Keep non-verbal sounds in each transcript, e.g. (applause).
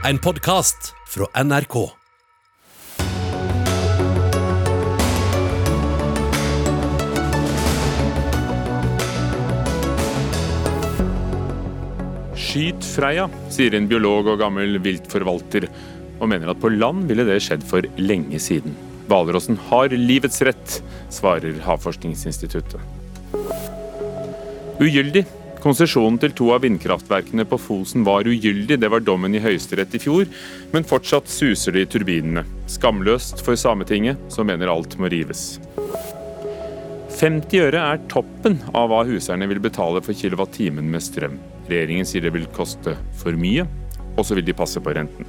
En podkast fra NRK. Skyt Freia, sier en biolog og gammel viltforvalter, og mener at på land ville det skjedd for lenge siden. Hvalrossen har livets rett, svarer Havforskningsinstituttet. Ugyldig. Konsesjonen til to av vindkraftverkene på Fosen var ugyldig, det var dommen i Høyesterett i fjor, men fortsatt suser det i turbinene. Skamløst for Sametinget, som mener alt må rives. 50 øre er toppen av hva huseierne vil betale for kilowattimen med strøm. Regjeringen sier det vil koste for mye, og så vil de passe på renten.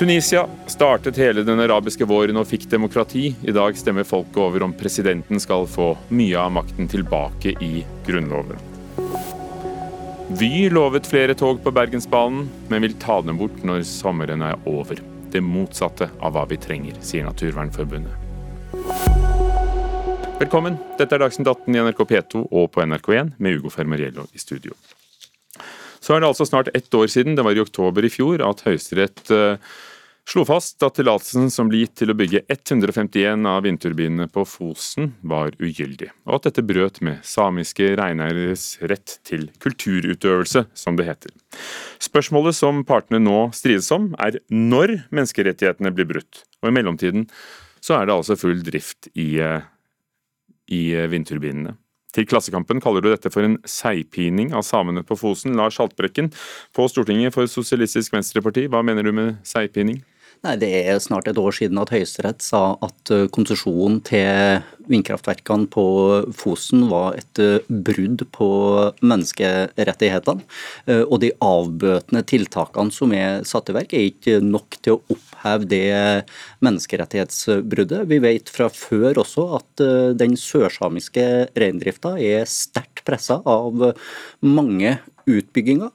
Tunisia startet hele den arabiske våren og fikk demokrati. I dag stemmer folket over om presidenten skal få mye av makten tilbake i grunnloven. Vy lovet flere tog på Bergensbanen, men vil ta dem bort når sommeren er over. Det motsatte av hva vi trenger, sier Naturvernforbundet. Velkommen. Dette er Dagsnytt 18 i NRK P2 og på NRK1 med Ugo Fermariello i studio. Så er det altså snart ett år siden, det var i oktober i fjor, at Høyesterett eh, slo fast at tillatelsen som ble gitt til å bygge 151 av vindturbinene på Fosen var ugyldig, og at dette brøt med samiske reineieres rett til kulturutøvelse, som det heter. Spørsmålet som partene nå strides om, er når menneskerettighetene blir brutt, og i mellomtiden så er det altså full drift i, eh, i vindturbinene. Til Klassekampen kaller du dette for en seigpining av samene på Fosen. Lars Haltbrekken på Stortinget for Sosialistisk Venstreparti, hva mener du med seigpining? Nei, Det er snart et år siden at Høyesterett sa at konsesjonen til vindkraftverkene på Fosen var et brudd på menneskerettighetene. Og de avbøtende tiltakene som er satt i verk, er ikke nok til å oppheve det menneskerettighetsbruddet. Vi vet fra før også at den sørsamiske reindrifta er sterkt pressa av mange utbygginger.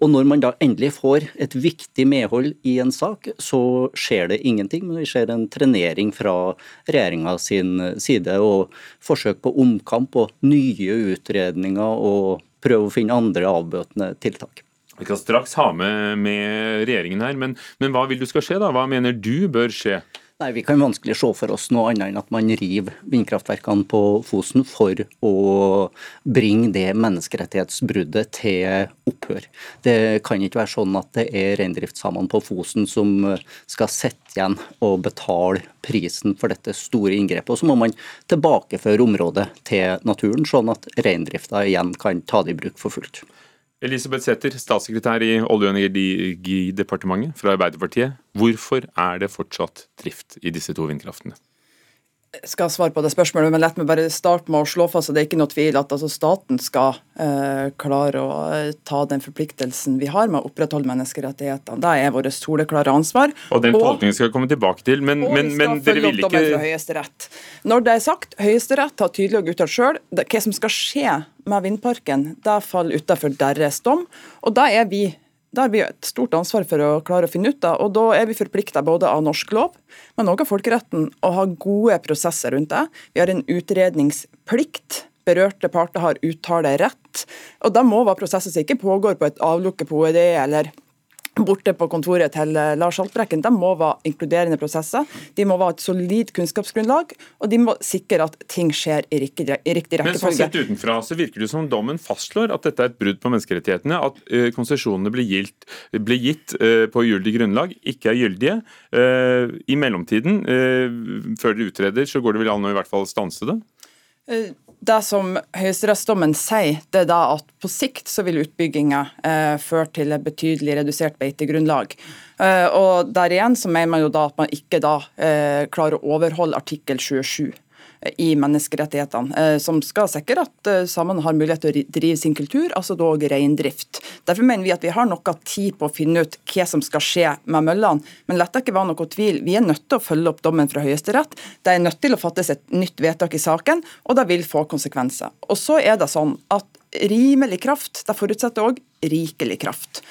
Og når man da endelig får et viktig medhold i en sak, så skjer det ingenting. Men vi ser en trenering fra regjeringa sin side og forsøk på omkamp og nye utredninger og prøve å finne andre avbøtende tiltak. Vi skal straks ha med, med regjeringen her, men, men hva vil du skal skje da? Hva mener du bør skje? Nei, Vi kan vanskelig se for oss noe annet enn at man river vindkraftverkene på Fosen for å bringe det menneskerettighetsbruddet til opphør. Det kan ikke være sånn at det er reindriftssamene på Fosen som skal sitte igjen og betale prisen for dette store inngrepet. Og så må man tilbakeføre området til naturen, sånn at reindrifta igjen kan ta det i bruk for fullt. Elisabeth Sæther, statssekretær i Olje- og energidepartementet fra Arbeiderpartiet. Hvorfor er det fortsatt drift i disse to vindkraftene? Jeg skal svare på det spørsmålet, men lett meg bare starte med å slå fast at det er ikke noe tvil at altså, staten skal eh, klare å eh, ta den forpliktelsen vi har med å opprettholde menneskerettighetene. Det er vårt soleklare ansvar. Og den tolkningen skal vi komme tilbake til, men, men, men dere vil ikke Når det er sagt, Høyesterett har tydelig uttalt sjøl hva som skal skje med vindparken. Det faller utenfor deres dom, og da er vi da har vi et stort ansvar for å klare å finne ut av, og da er vi forplikta både av norsk lov, men også av folkeretten, å ha gode prosesser rundt det. Vi har en utredningsplikt. Berørte parter har uttalerett. Og da må være prosesser som ikke pågår på et avlukke på OED eller borte på kontoret til eh, Lars Haltbrekken, de må være inkluderende prosesser. De må være et solid kunnskapsgrunnlag, og de må sikre at ting skjer i riktig, i riktig rekkefølge. Men sånn sett utenfra så virker det som dommen fastslår at dette er et brudd på menneskerettighetene. At uh, konsesjonene ble ble gitt uh, på ugyldig grunnlag, ikke er gyldige. Uh, I mellomtiden, før dere utreder, så går det vel an å i hvert fall stanse det? Det som høyesterettsdommen sier, det er da at på sikt så vil utbygginga eh, føre til et betydelig redusert beitegrunnlag. Eh, og der igjen så mener man jo da at man ikke da eh, klarer å overholde artikkel 27 i menneskerettighetene, eh, som skal sikre at eh, samene har mulighet til å drive sin kultur, altså dog reindrift. Derfor mener vi at vi har noe tid på å finne ut hva som skal skje med møllene. Men la det ikke være noe tvil, vi er nødt til å følge opp dommen fra Høyesterett. Det er nødt til å fattes et nytt vedtak i saken, og det vil få konsekvenser. Og så er det sånn at rimelig kraft, det forutsetter òg rikelig kraft.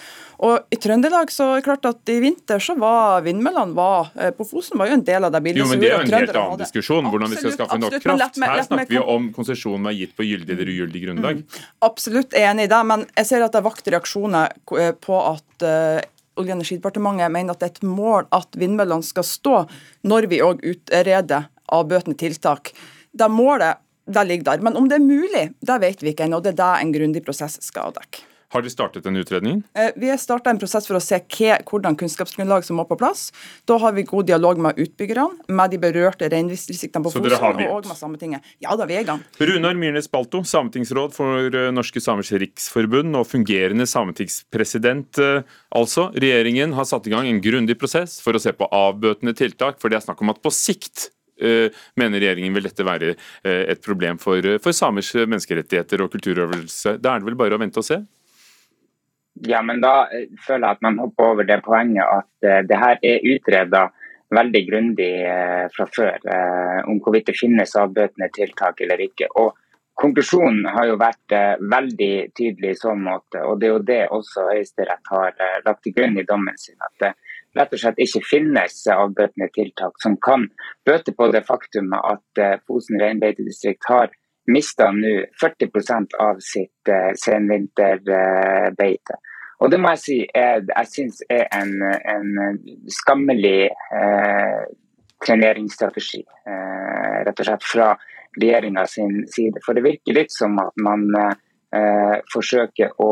Og I Trøndelag så er det klart at i vinter så var vindmøllene var, eh, på Fosen var jo en del av det bildet. Jo, men Det er jo en helt annen diskusjon, hvordan vi skal skaffe nok absolutt, kraft. meg, Her snakker vi om konsesjonen er gitt på gyldig eller ugyldig grunnlag. Mm. Absolutt enig i det, men jeg ser at det er vakt reaksjoner eh, på at uh, Olje- og energidepartementet mener at det er et mål at vindmøllene skal stå når vi òg utreder avbøtende tiltak. Det målet det ligger der. Men om det er mulig, det vet vi ikke ennå. Det er det en grundig prosess skal avdekke. Har dere startet den utredningen? Eh, vi har starta en prosess for å se hva, hvordan kunnskapsgrunnlag som må på plass. Da har vi god dialog med utbyggerne, med de berørte reindriftsdistriktene på Fosen og med Sametinget. Ja da, vi er i gang. Runar Myrnes Balto, sametingsråd for eh, Norske Samers Riksforbund og fungerende sametingspresident. Eh, altså, regjeringen har satt i gang en grundig prosess for å se på avbøtende tiltak, for det er snakk om at på sikt mener regjeringen vil dette være et problem for, for samers menneskerettigheter og kulturøvelse. Da er det vel bare å vente og se? Ja, men da eh, føler jeg at man hopper over det poenget at uh, det her er utreda veldig grundig uh, fra før om hvorvidt det finnes avbøtende tiltak eller ikke. Og Konklusjonen har jo vært veldig tydelig i så måte, og det er jo det også Høyesterett har lagt til grunn i dommen sin. At det rett og slett ikke finnes avbøtende tiltak som kan bøte på det faktumet at Fosen reinbeitedistrikt har mista nå 40% av sitt senvinterbeite. Og det må jeg si er, jeg syns er en, en skammelig eh, treneringsstrategi. Eh, rett og slett fra regjeringa sin side. For det virker litt som at man eh, forsøker å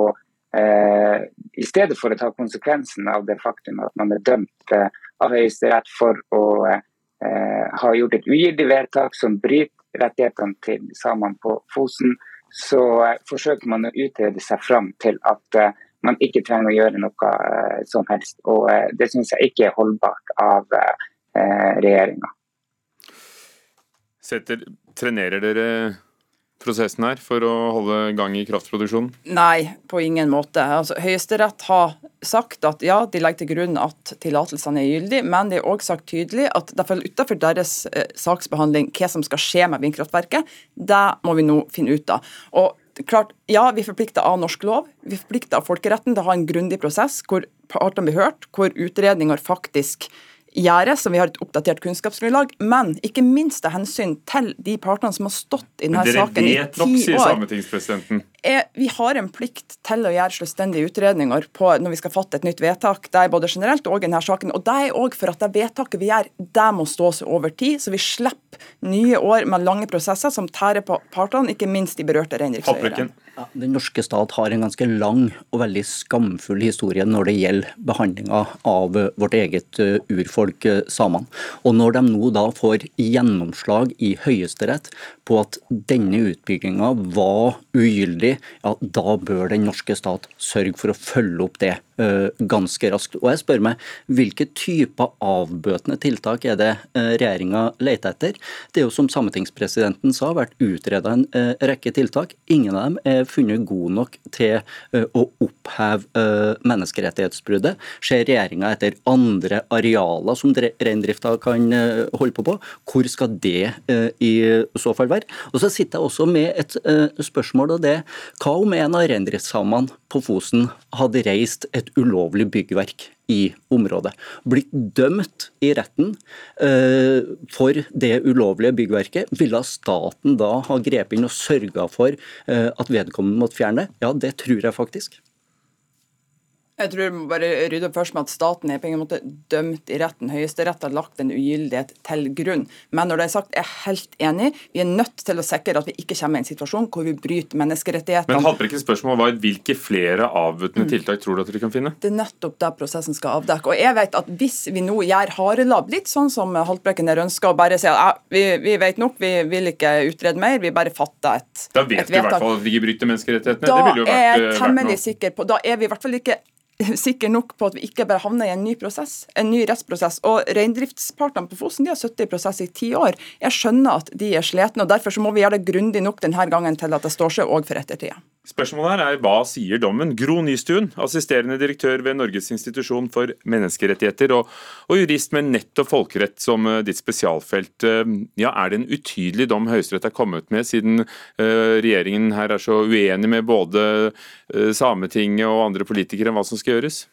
eh, I stedet for å ta konsekvensen av det faktum at man er dømt eh, av Høyesterett for å eh, ha gjort et ugyldig vedtak som bryter rettighetene til samene på Fosen, så forsøker man å utrede seg fram til at man ikke trenger å gjøre noe eh, som helst. Og Det syns jeg ikke er holdbart av regjeringa. Trenerer dere prosessen her for å holde gang i kraftproduksjonen? Nei, på ingen måte. Altså, Høyesterett har sagt at ja, de legger til grunn at tillatelsene er gyldige, men de har òg sagt tydelig at det faller utenfor deres eh, saksbehandling hva som skal skje med vindkraftverket. Det må vi nå finne ut av. Og klart, Ja, vi er forplikta av norsk lov, vi er forplikta av folkeretten til å ha en grundig prosess hvor partene blir hørt, hvor utredninger faktisk gjøres, som vi har et oppdatert kunnskapsgrunnlag, men ikke minst av hensyn til de partene som har stått i denne saken i ti år. Dere vet nok, sier sametingspresidenten. Vi har en plikt til å gjøre selvstendige utredninger på når vi skal fatte et nytt vedtak. Det er både generelt og i denne saken. Og det er òg for at det vedtaket vi gjør, det må stå seg over tid, så vi slipper nye år med lange prosesser som tærer på partene, ikke minst de berørte reindriftseierne. Ja, den norske stat har en ganske lang og veldig skamfull historie når det gjelder behandlinga av vårt eget uh, urfolk, uh, samene. Og når de nå da får gjennomslag i Høyesterett på at denne utbygginga var ugyldig, ja, da bør den norske stat sørge for å følge opp det ganske raskt. Og jeg spør meg, hvilke typer avbøtende tiltak er det regjeringa leter etter? Det er jo som sametingspresidenten sa, vært utreda en rekke tiltak. Ingen av dem er funnet god nok til eh, å oppheve eh, menneskerettighetsbruddet? Ser regjeringa etter andre arealer som reindrifta kan eh, holde på på? Hvor skal det i så fall være? Og så sitter jeg også med et spørsmål, og det hva om en av reindriftssamene på Fosen hadde reist et ulovlig byggverk i området. Blitt dømt i retten eh, for det ulovlige byggverket. Ville staten da ha grepet inn og sørga for eh, at vedkommende måtte fjerne? Ja, det tror jeg faktisk. Jeg tror vi må bare rydde opp først med at staten er på ingen måte dømt i retten. Høyesterett har lagt en ugyldighet til grunn. Men når det er sagt, jeg er helt enig. Vi er nødt til å sikre at vi ikke kommer i en situasjon hvor vi bryter menneskerettighetene. Men Haltbrekkens spørsmål var hvilke flere avbøtende mm. tiltak tror du at dere kan finne? Det er nettopp det prosessen skal avdekke. Og jeg vet at hvis vi nå gjør harelabb, litt sånn som Haltbrekken der ønsker og bare sier at vi, vi, vet nok, vi vil ikke utrede mer, vi bare fatter et, vedtak. Da vet vi i hvert fall at vi bryter menneskerettighetene. Da det ville jo vært, er jeg temmelig sikker på, da er vi i hvert fall ikke (laughs) sikker nok på at vi ikke bare havner i en ny prosess, en ny rettsprosess. Og Reindriftspartene på Fosen de har sittet i prosess i ti år. Jeg skjønner at de er slitne, og derfor så må vi gjøre det grundig nok denne gangen til at det står seg òg for ettertida. Spørsmålet her er hva sier dommen? Gro Nystuen, assisterende direktør ved Norges institusjon for menneskerettigheter og, og jurist med nett og folkerett som uh, ditt spesialfelt. Uh, ja, Er det en utydelig dom Høyesterett har kommet med, siden uh, regjeringen her er så uenig med både Sametinget og andre politikere om hva som skal gjøres?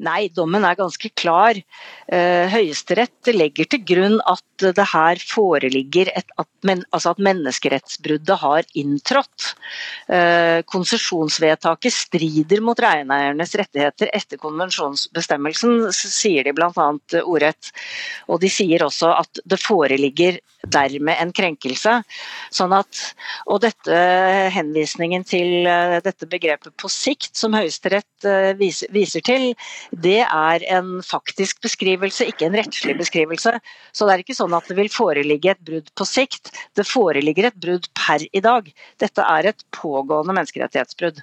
Nei, dommen er ganske klar. Eh, Høyesterett legger til grunn at det her foreligger et, at, men, altså at menneskerettsbruddet har inntrådt. Eh, konsesjonsvedtaket strider mot reineiernes rettigheter etter konvensjonsbestemmelsen, sier de bl.a. ordrett. Og de sier også at det foreligger dermed en krenkelse. Sånn at, og dette henvisningen til eh, dette begrepet på sikt, som Høyesterett eh, viser, til, det er en faktisk beskrivelse, ikke en rettslig beskrivelse. Så det er ikke sånn at det vil foreligge et brudd på sikt, det foreligger et brudd per i dag. Dette er et pågående menneskerettighetsbrudd.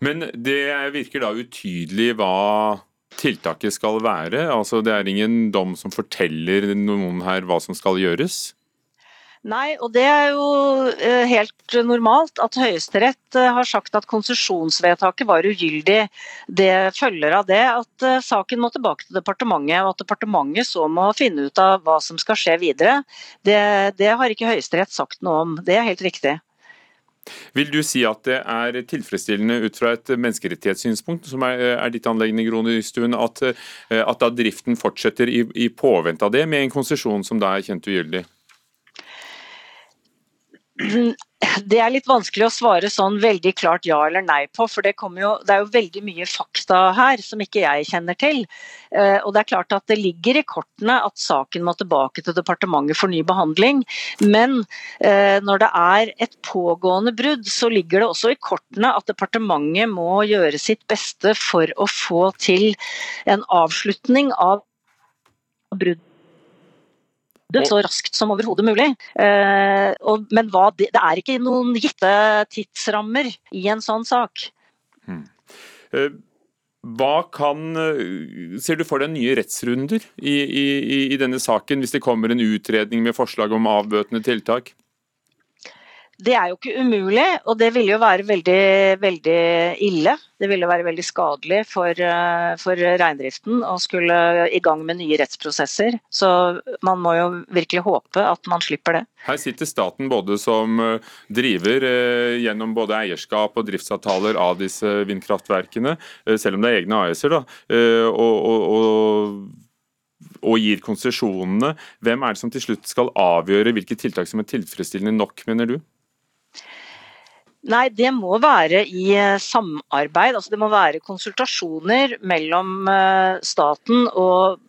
Men det virker da utydelig hva tiltaket skal være? Altså Det er ingen dom som forteller noen her hva som skal gjøres? Nei, og det er jo eh, helt normalt at Høyesterett eh, har sagt at konsesjonsvedtaket var ugyldig. Det følger av det at eh, saken må tilbake til departementet, og at departementet så må finne ut av hva som skal skje videre. Det, det har ikke Høyesterett sagt noe om. Det er helt riktig. Vil du si at det er tilfredsstillende ut fra et menneskerettighetssynspunkt, som er, er ditt anleggende, Gro Nystuen, at, at da driften fortsetter i, i påvente av det, med en konsesjon som da er kjent ugyldig? (clears throat) Det er litt vanskelig å svare sånn veldig klart ja eller nei på, for det, jo, det, er jo veldig mye fakta her som ikke jeg kjenner til. Eh, og det er klart at det ligger i kortene at saken må tilbake til departementet for ny behandling. Men eh, når det er et pågående brudd, så ligger det også i kortene at departementet må gjøre sitt beste for å få til en avslutning av bruddet det så raskt som overhodet mulig. Eh, og, men hva, det, det, er ikke noen gitte tidsrammer i en sånn sak. Hmm. Eh, hva kan eh, Ser du for deg nye rettsrunder i, i, i, denne saken, hvis det kommer en utredning med forslag om avbøtende tiltak? Det er jo ikke umulig, og det ville jo være veldig, veldig ille. Det ville være veldig skadelig for, eh, for reindriften å skulle i gang med nye rettsprosesser. Så man må jo virkelig håpe at man slipper det. Her sitter staten både som eh, driver eh, gjennom både eierskap og driftsavtaler av disse vindkraftverkene, selv om det er egne AS-er, da. og, og, og og gir konsesjonene. Hvem er det som til slutt skal avgjøre hvilke tiltak som er tilfredsstillende nok, mener du? Nei, det må være i eh, samarbeid. Altså, det må være konsultasjoner mellom eh, staten og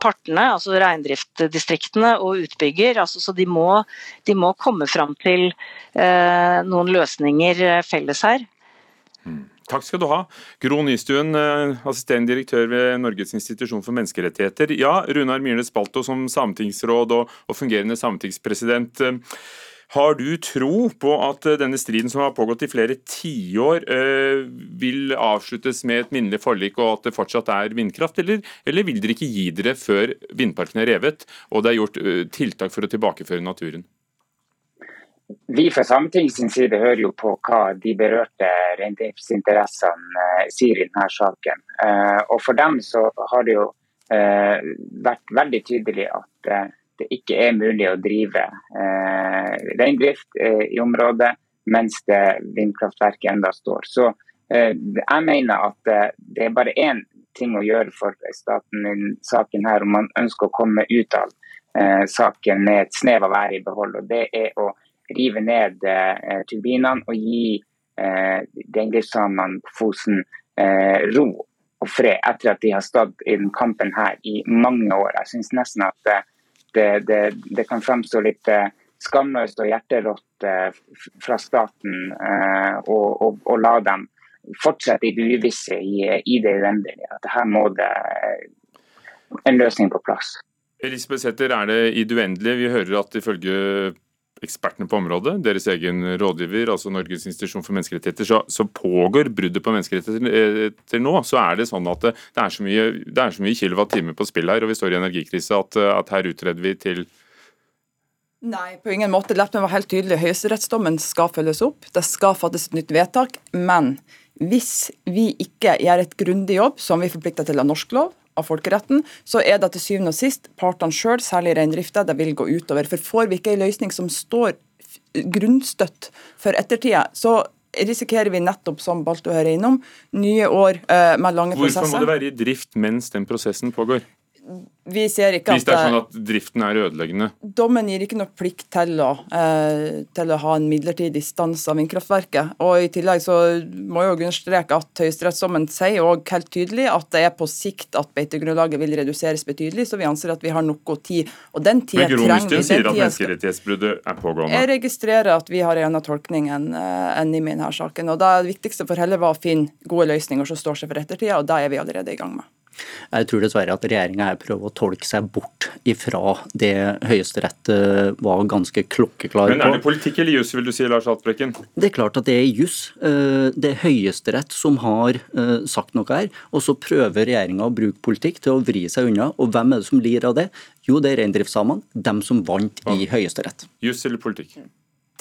partene, altså reindriftsdistriktene og utbygger. Altså, så de må, de må, komme fram til eh, noen løsninger eh, felles her. Mm. Takk skal du ha. Gro Nystuen, assisterende direktør ved Norges institusjon for menneskerettigheter. Ja, Runar Myrnes Balto som sametingsråd og, og fungerende sametingspresident. Har du tro på at eh, denne striden som har pågått i flere tiår, eh, vil avsluttes med et minnelig forlik og at det fortsatt er vindkraft, eller, eller vil dere ikke gi dere før vindparken er revet og det er gjort eh, tiltak for å tilbakeføre naturen? Vi fra Sametingets side hører jo på hva de berørte reindriftsinteressene sier i denne saken. Og For dem så har det jo vært veldig tydelig at det ikke er mulig å drive eh, reindrift eh, i området mens det vindkraftverket enda står. Så eh, jeg mener at eh, det er bare én ting å gjøre for staten i saken her, om man ønsker å komme ut av eh, saken med et snev av ære i behold. og Det er å rive ned eh, turbinene og gi reindriftssamene på Fosen ro og fred etter at de har stått i den kampen her i mange år. Jeg synes nesten at det, det, kan fremstå litt eh, skamløst og hjerterått eh, fra staten og å la dem fortsette i det uvisse, i, i det uendelige. At her må det en løsning på plass. Elisabeth Sæther, er det i det uendelige? Vi hører at ifølge ekspertene på området, deres egen rådgiver, altså Norges institusjon for menneskerettigheter, så, så pågår bruddet på menneskerettigheter nå. Så er det sånn at det, det er så mye, det er mye kilowatt-time på spill her, og vi står i energikrise, at, at her utreder vi til Nei, på ingen måte. Meg være helt tydelig. Høyesterettsdommen skal følges opp. Det skal fattes et nytt vedtak. Men hvis vi ikke gjør et grundig jobb, som vi er forplikta til av norsk lov, av folkeretten, så er det til syvende og sist partene sjøl, særlig reindrifta, det vil gå utover. For får vi ikke en løsning som står grunnstøtt for ettertida, så risikerer vi nettopp, som Balto hører innom, nye år eh, med lange Hvorfor prosesser. må det være i drift mens den prosessen pågår? Vi ser ikke Hvis det er sånn at driften er ødeleggende. Dommen gir ikke noe plikt til å, eh, til å ha en midlertidig stans av vindkraftverket. Og I tillegg så må jeg understreke at høyesterettsdommen sier også helt tydelig at det er på sikt at beitegrunnlaget vil reduseres betydelig, så vi anser at vi har noe tid. Og den tida trenger vi. Men sier at menneskerettighetsbruddet er pågående. Jeg registrerer at vi har en annen tolkning enn en enn NIM i denne saken. og Det viktigste for Helle var å finne gode løsninger som står seg for ettertida, og det er vi allerede i gang med. Jeg tror dessverre at regjeringa her prøver å tolke seg bort ifra det Høyesterett eh, var ganske klokkeklar Men er det politikk eller jus, vil du si, Lars Haltbrekken? Det er klart at det er juss. Eh, Det er Høyesterett som har eh, sagt noe her. Og så prøver regjeringa å bruke politikk til å vri seg unna. Og hvem er det som lir av det? Jo, det er reindriftssamene. Dem som vant i Høyesterett. Jus eller politikk?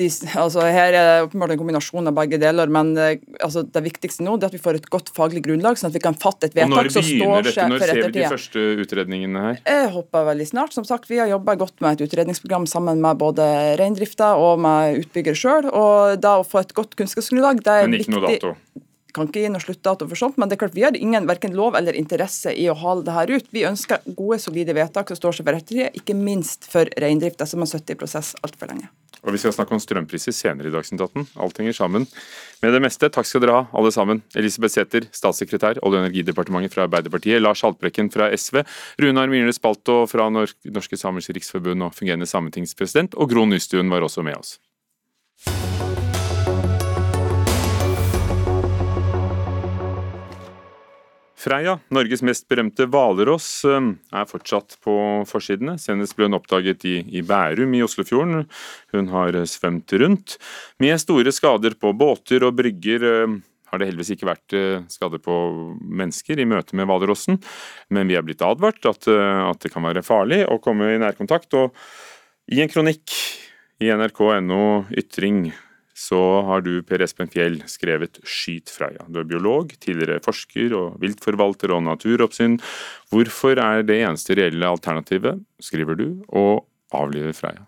De, altså her er det åpenbart en kombinasjon av begge deler, men eh, altså det viktigste nå er at vi får et godt faglig grunnlag, sånn at vi kan fatte et vedtak som står står for ettertida. Når ser vi de første utredningene her? Jeg håper veldig snart. Som sagt, Vi har jobba godt med et utredningsprogram sammen med både reindrifta og med utbygger sjøl. Og da å få et godt kunnskapsgrunnlag, det er viktig. Men ikke viktig. noe dato? kan ikke gi noe sluttdato for sånt, men det er klart vi har ingen verken lov eller interesse i å hale det her ut. Vi ønsker gode, solide vedtak som står seg for ettertid, ikke minst for reindrifta, som har sittet i prosess altfor lenge. Og vi skal snakke om strømpriser senere i Dagsnytt 18. Alt henger sammen med det meste. Takk skal dere ha, alle sammen. Elisabeth Sæther, statssekretær, Olje- og energidepartementet fra Arbeiderpartiet. Lars Haltbrekken fra SV. Runar Myrnes Balto fra Norske Samers Riksforbund og fungerende sametingspresident. Og Gro Nystuen var også med oss. Freia, Norges mest berømte hvalross, eh, er fortsatt på forsidene. Senest ble hun oppdaget i, Bærum i Oslofjorden. Hun har eh, svømt rundt. Med store skader på båter og brygger eh, har det heldigvis ikke vært skader på mennesker i møte med hvalrossen, men vi er blitt advart at, at det kan være farlig å komme i nærkontakt. Og i en kronikk i nrk.no ytring så har du, Per Espen Fjell, skrevet 'Skyt Freia'. Du er biolog, tidligere forsker og viltforvalter og naturoppsyn. Hvorfor er det eneste reelle alternativet, skriver du, å avlive Freia?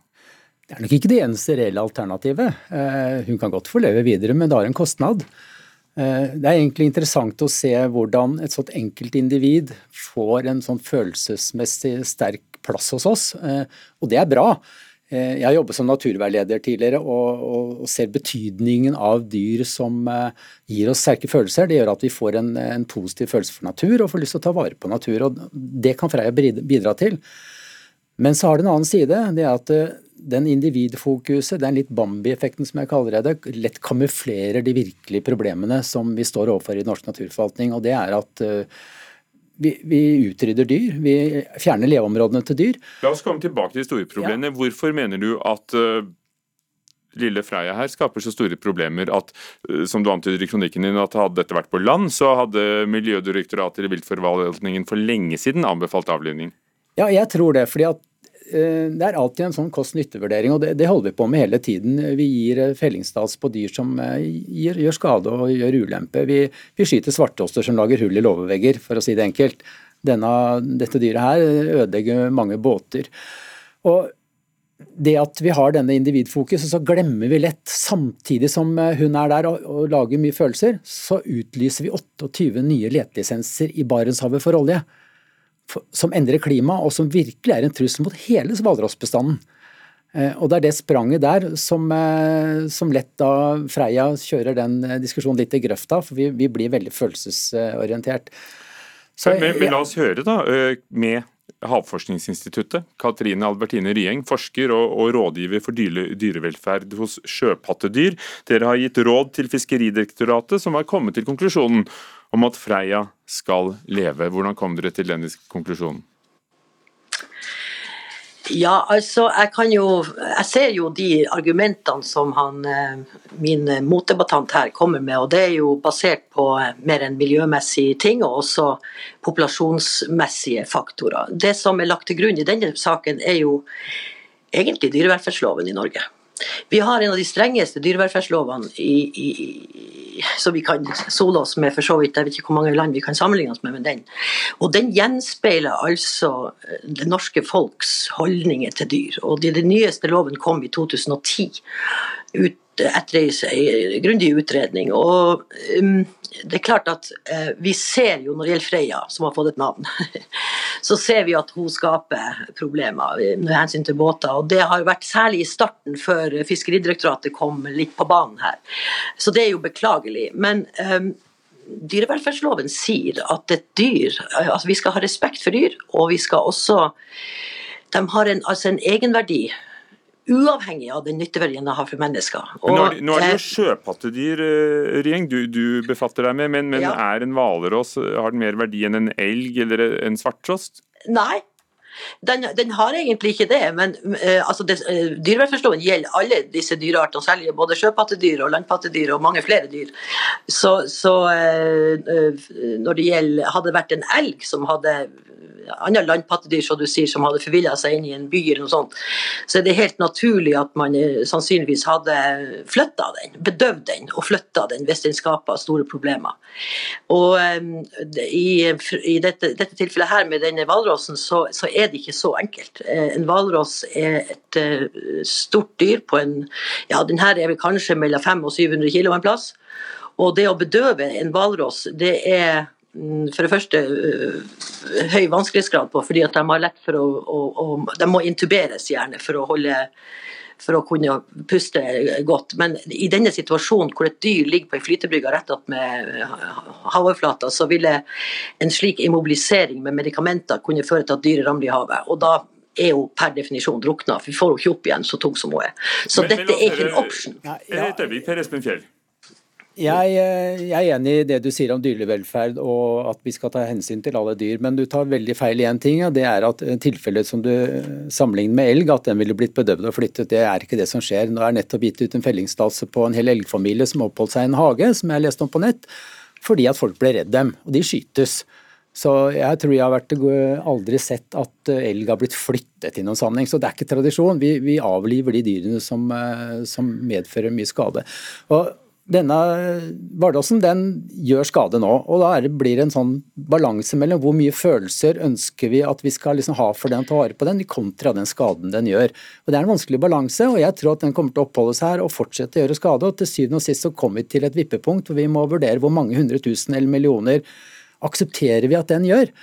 Det er nok ikke det eneste reelle alternativet. Eh, Hun kan godt få leve videre, men det har en kostnad. Eh, Det er egentlig interessant å se hvordan et sånt enkeltindivid får en sånn følelsesmessig sterk plass hos oss, eh, og det er bra. Eh, Jeg har jobbet som naturveileder tidligere og, og, og ser betydningen av dyr som eh, gir oss sterke følelser. Det gjør at vi får en, en positiv følelse for natur og får lyst til å ta vare på natur. og Det kan Freia bidra til. Men så har det en annen side. det er at eh, Den individfokuset, den litt Bambi-effekten som jeg kaller det, lett kamuflerer de virkelige problemene som vi står overfor i norsk naturforvaltning. og det er at vi, vi utrydder dyr. Vi fjerner leveområdene til dyr. La oss komme tilbake til de store problemene. Hvorfor mener du at uh, lille Freia her skaper så store problemer at, uh, som du antyder i kronikken din, at hadde dette vært på land, så hadde Miljødirektoratet i viltforvaltningen for lenge siden anbefalt avlivning? Ja, jeg tror det. fordi at det er alltid en sånn kost-nytte-vurdering, og det, det holder vi på med hele tiden. Vi gir eh, fellingsstats på dyr som eh, gir, gjør skade og gjør ulempe. Vi, vi skyter svarttroster som lager hull i låvevegger, for å si det enkelt. Denne, dette dyret her ødelegger mange båter. Og det at vi har denne individfokuset, så glemmer vi lett, samtidig som eh, hun er der og, og lager mye følelser, så utlyser vi 28 nye letelisenser i Barentshavet for olje som endrer klima, og som virkelig er en trussel mot hele hvalrossbestanden. Eh, Og det er det spranget der som, eh, som lett da Freia kjører den eh, diskusjonen litt i grøfta, for vi, vi blir veldig følelsesorientert. Så, Men, men la oss høre da, med Havforskningsinstituttet. Katrine Albertine Ryeng, forsker og, og rådgiver for dyrevelferd hos sjøpattedyr. Dere har gitt råd til Fiskeridirektoratet, som har kommet til konklusjonen om at Freia skal leve. Hvordan kom dere til den konklusjonen? Ja, altså, jeg kan jo Jeg ser jo de argumentene som han, eh, min motdebattant her kommer med, og det er jo basert på eh, mer enn miljømessige ting, og også populasjonsmessige faktorer. Det som er lagt til grunn i denne saken, er jo egentlig dyrevelferdsloven i Norge. Vi har en av de strengeste dyrevelferdslovene som vi kan sole oss med, for så vidt. Jeg vet ikke hvor mange land vi kan sammenligne oss med med den. Og den gjenspeiler altså eh, det norske folks holdninger til dyr. Og det, den nyeste loven kom i 2010. Ut, etterreise en grundig utredning. Og um, det er klart at uh, vi ser jo når det gjelder Freya, som har fått et navn, (laughs) så ser vi at hun skaper problemer med hensyn til båter. Og det har vært særlig i starten, før Fiskeridirektoratet kom litt på banen her. Så det er jo beklagelig. Men um, dyrevelferdsloven sier at et dyr, altså vi skal ha respekt for dyr, og vi skal også De har en, altså en egenverdi uavhengig av den nytteverdien det har for mennesker. Og, nå, er det, nå er det jo sjøpattedyr, uh, Rieng, du, du, befatter deg med, men, men ja. er en hvalross har den mer verdi enn en elg eller en svarttrost? Nei, den, den, har egentlig ikke det, men uh, altså det, uh, dyrevelferdsloven gjelder alle disse dyreartene, særlig både sjøpattedyr og landpattedyr og mange flere dyr. Så, så uh, når det gjelder Hadde det vært en elg som hadde andre landpattedyr som du sier, som hadde forvilla seg inn i en by, eller noe sånt, så er det helt naturlig at man sannsynligvis hadde flytta den, bedøvd den og flytta den hvis den skaper store problemer. Og um, i, i dette, dette, tilfellet her med denne hvalrossen, så, så, er det ikke så enkelt. Eh, en hvalross er et uh, stort dyr på en Ja, den her er vel kanskje mellom 500 og 700 kilo en plass. Og det å bedøve en hvalross, det er Mm, for det første øh, høy vanskelighetsgrad på, fordi at de har lett for å, å, å, De må intuberes gjerne for å holde for å kunne puste godt. Men i denne situasjonen hvor et dyr ligger på ei flytebrygge rett opp med havoverflata, så ville en slik immobilisering med medikamenter kunne føre til at dyret ramler i havet. Og da er hun per definisjon drukna, for vi får henne ikke opp igjen så tung som hun er. Så men, dette er ikke en option. Ja, ja. Jeg, eh, jeg, er enig i det du sier om dyrevelferd og at vi skal ta hensyn til alle dyr, men du tar veldig feil i én ting. og Det er at eh, tilfellet som du sammenligner med elg, at den ville blitt bedøvd og flyttet, det er ikke det som skjer. Nå er nettopp gitt ut en fellingstillatelse på en hel elgfamilie som oppholdt seg i en hage, som jeg leste om på nett, fordi at folk ble redd dem, og de skytes. Så jeg tror jeg har vært, aldri sett at eh, elg har blitt flyttet i noen sammenheng. Så det er ikke tradisjon. Vi, vi avliver de dyrene som, som medfører mye skade. Og denne Vardåsen den gjør skade nå, og da det, blir det en sånn balanse mellom hvor mye følelser ønsker vi at vi skal liksom ha for den, ta vare på den, kontra den skaden den gjør. Og Det er en vanskelig balanse, og jeg tror at den kommer til å oppholde seg her og fortsette å gjøre skade. og Til syvende og sist så kommer vi til et vippepunkt hvor vi må vurdere hvor mange hundre tusen eller millioner aksepterer vi at den gjør.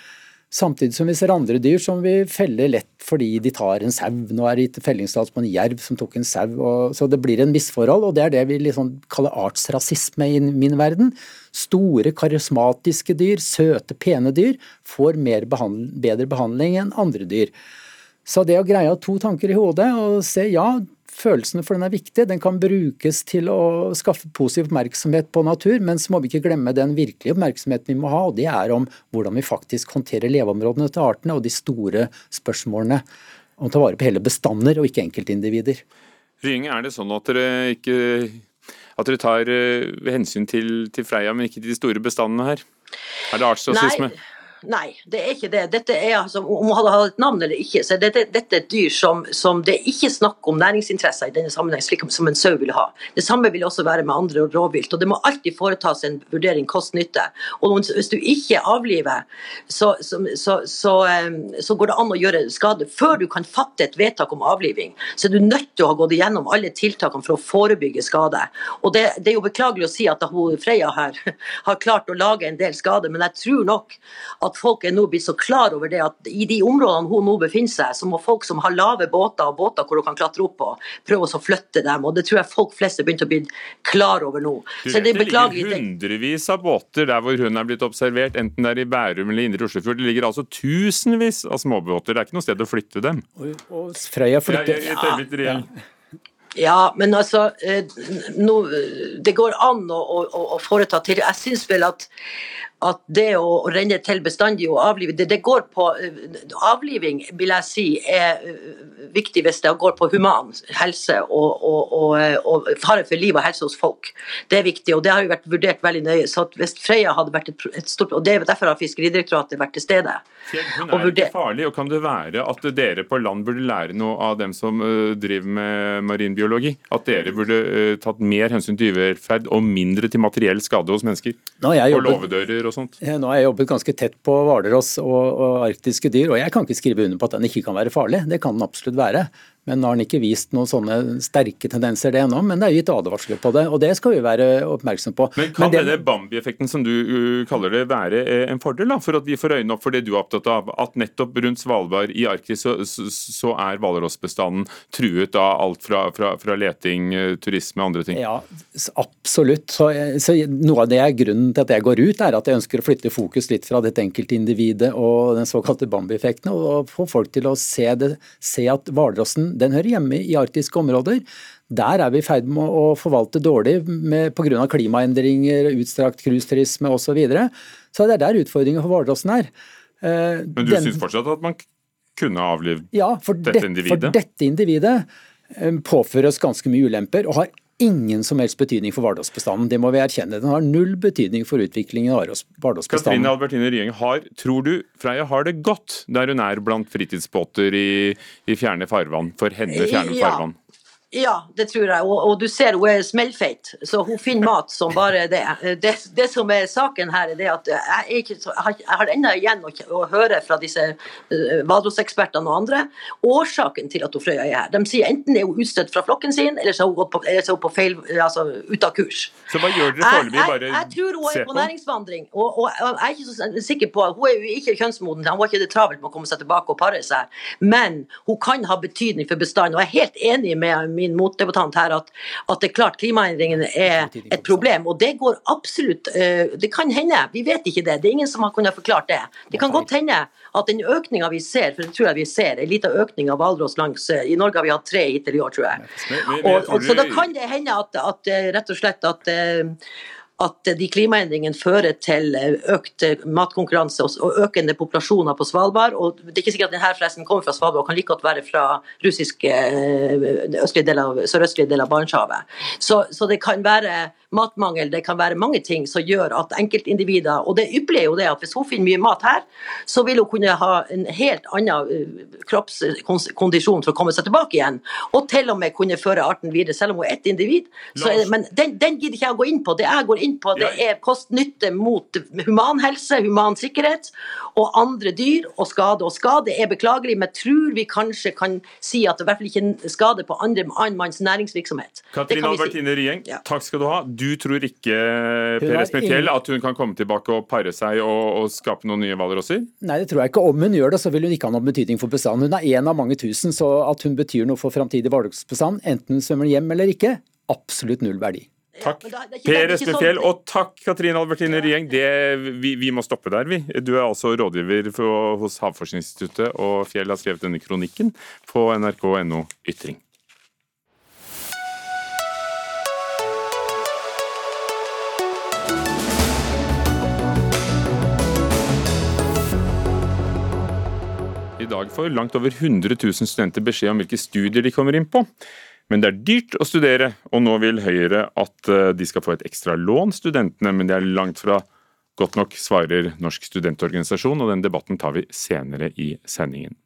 Samtidig som vi ser andre dyr som vi feller lett fordi de tar en sau. Nå er det fellingstillatelse på en jerv som tok en sau. Så det blir en misforhold, og det er det vi liksom kaller artsrasisme i min verden. Store, karismatiske dyr, søte, pene dyr får behandling, bedre behandling enn andre dyr. Så det å greie å ha to tanker i hodet og se ja, følelsene for den er viktig. Den kan brukes til å skaffe positiv oppmerksomhet på natur, men så må vi ikke glemme den virkelige oppmerksomheten vi må ha, og det er om hvordan vi faktisk håndterer leveområdene til artene og de store spørsmålene om å ta vare på hele bestander og ikke enkeltindivider. Rying, er det sånn at dere ikke at dere tar uh, hensyn til, til, Freia, men ikke til de store bestandene her? Er det artsrasisme? Nei. Nei, det er ikke det. Dette er altså, Om hun hadde hatt et navn eller ikke, så er dette, dette er et dyr som, som, det er ikke snakk om næringsinteresser i denne sammenheng, slik som en sau vil ha. Det samme vil også være med andre rovvilt. og Det må alltid foretas en vurdering kost-nytte. Og Hvis du ikke avliver, så, så, så, så, går det an å gjøre skade. Før du kan fatte et vedtak om avliving, så er du nødt til å ha gått igjennom alle tiltakene for å forebygge skade. Og Det, det er jo beklagelig å si at hun Freya her (laughs) har klart å lage en del skade, men jeg tror nok at at folk er nå blitt så klar over det at i de områdene hun nå befinner seg, så må folk som har lave båter og båter hvor hun kan klatre opp på, prøve å flytte dem. og Det tror jeg folk flest er begynt å bli klar over nå. Du vet, det, det ligger hundrevis av båter der hvor hun er blitt observert, enten det er i Bærum eller Indre Oslofjord. Det ligger altså tusenvis av småbåter. Det er ikke noe sted å flytte dem. Og, og Freia flytter ja, ja, ja, men altså eh, no, Det går an å, å, å foreta til Jeg syns vel at at det å renne til bestandig og avlive det, det, går på eh, Avliving vil jeg si er eh, viktig hvis det går på human helse og, og, og, og fare for liv og helse hos folk. Det er viktig, og det har jo vært vurdert veldig nøye. så Hvis Freya hadde vært et, et stort og det er Derfor har Fiskeridirektoratet vært til stede. Hun er ikke farlig, og kan det være at dere på land burde lære noe av dem som driver med marinbiologi? At dere burde tatt mer hensyn til dyrevelferd og mindre til materiell skade hos mennesker? og låvedører og sånt? Nå har jeg jobbet ganske tett på hvalross og, og, arktiske dyr, og jeg kan ikke skrive under på at den ikke kan være farlig. Det kan den absolutt være. Men nå har han ikke vist noen sånne sterke tendenser det ennå, men det er gitt advarsler på det. Og det skal vi være oppmerksom på. Men Kan men det, denne Bambi-effekten som du uh, kaller det, være uh, en fordel da, for at vi får øynene opp for det du er opptatt av? At nettopp rundt Svalbard i Arktis så, så, er hvalrossbestanden truet av alt fra, fra, fra leting, uh, turisme og andre ting? Ja, absolutt. Så, så Noe av det er grunnen til at jeg går ut, er at jeg ønsker å flytte fokus litt fra dette enkeltindividet og den såkalte Bambi-effekten, og få folk til å se, det, se at hvalrossen den hører hjemme i arktiske områder. Der er vi i ferd med å forvalte dårlig pga. klimaendringer, utstrakt cruiseturisme osv. Så, videre. så det er der utfordringen for hvalrossen er. Eh, Men du den- syns fortsatt at man kunne avlivd ja, dette individet? Ja, For dette individet eh, påfører oss ganske mye ulemper, og har ingen som helst betydning for Vardåsbestanden. Det må vi erkjenne. Den har null betydning for utviklingen av Vardåsbestanden. Katrine. Albertine Ryeng har, tror du Freia har det godt der hun er blant fritidsbåter i, i fjerne farvann? For henne fjerne Ja. farvann? Ja, det tror jeg. Og, og du ser hun er smellfeit, så hun finner mat som bare det. Det, det som er saken her, er det at jeg, ikke, jeg har, jeg har ennå igjen å, å høre fra disse uh, hvalrossekspertene og andre årsaken til at hun Frøya er her. De sier enten er hun utstøtt fra flokken sin, eller så er hun, på, så er hun på feil, altså ute av kurs. Så hva gjør dere foreløpig? Bare jeg, Bare jeg tror hun er på næringsvandring, og, og jeg er ikke så sikker på Hun er jo ikke kjønnsmoden, hun var ikke det travelt med å komme seg tilbake og pare seg, men hun kan ha betydning for bestanden. Og jeg er helt enig med min motdebattant her at, at det er klart klimaendringene er et problem, og det går absolutt eh, Det kan hende, vi vet ikke det, det er ingen som har kunnet forklart det. Det kan godt hende at den økninga vi ser, for det tror jeg vi ser, en liten økning av hvalross langs eh, I Norge har vi hatt tre hittil i år, tror jeg. Og, og, så da kan det hende at, at eh, rett og slett at at de klimaendringene fører til økt matkonkurranse og- økende populasjoner på Svalbard. og Det er ikke sikkert at denne forresten kommer fra Svalbard, og kan like godt være fra russisk eh, sørøstlige del av Barentshavet. Så, så det kan være matmangel, det kan være mange ting som gjør at enkeltindivider Og det ypperlige er jo det at hvis hun finner mye mat her, så vil hun kunne ha en helt annen eh, kroppskondisjon for å komme seg tilbake igjen. Og til og med kunne føre arten videre, selv om hun er ett individ. Så men den, den gidder ikke jeg å gå inn på. Det jeg går inn på, det er kost-nytte mot human helse, human sikkerhet og andre dyr og skade. Og skade er beklagelig, men tror vi kanskje kan si at det i hvert fall ikke er skade på andre, annen manns næringsvirksomhet. Katrine kan si. Albertine Rieng, Ja. takk skal du ha. Du tror ikke Per har Espen ingen- at hun kan komme tilbake og pare seg og, og skape noen nye hvalrosser? Nei, det tror jeg ikke. Om hun gjør det, så vil hun ikke ha noen betydning for bestanden. Hun er én av mange tusen, så at hun betyr noe for framtidig hvalrossbestand, enten hun svømmer hjem eller ikke, absolutt null verdi. Takk. ja, da- er Per er Espen sånn- Fjell, og takk Katrine Albertine Rieng. Det, vi, vi må stoppe der, vi. Du er altså rådgiver for, hos Havforskningsinstituttet, og Fjell har skrevet denne kronikken på nrk.no Ytring. I dag får langt over 100 000 studenter beskjed om hvilke studier de kommer inn på. Men det er dyrt å studere, og nå vil Høyre at eh, de skal få et ekstra lån, studentene. Men det er langt fra godt nok, svarer Norsk studentorganisasjon, og den debatten tar vi senere i sendingen.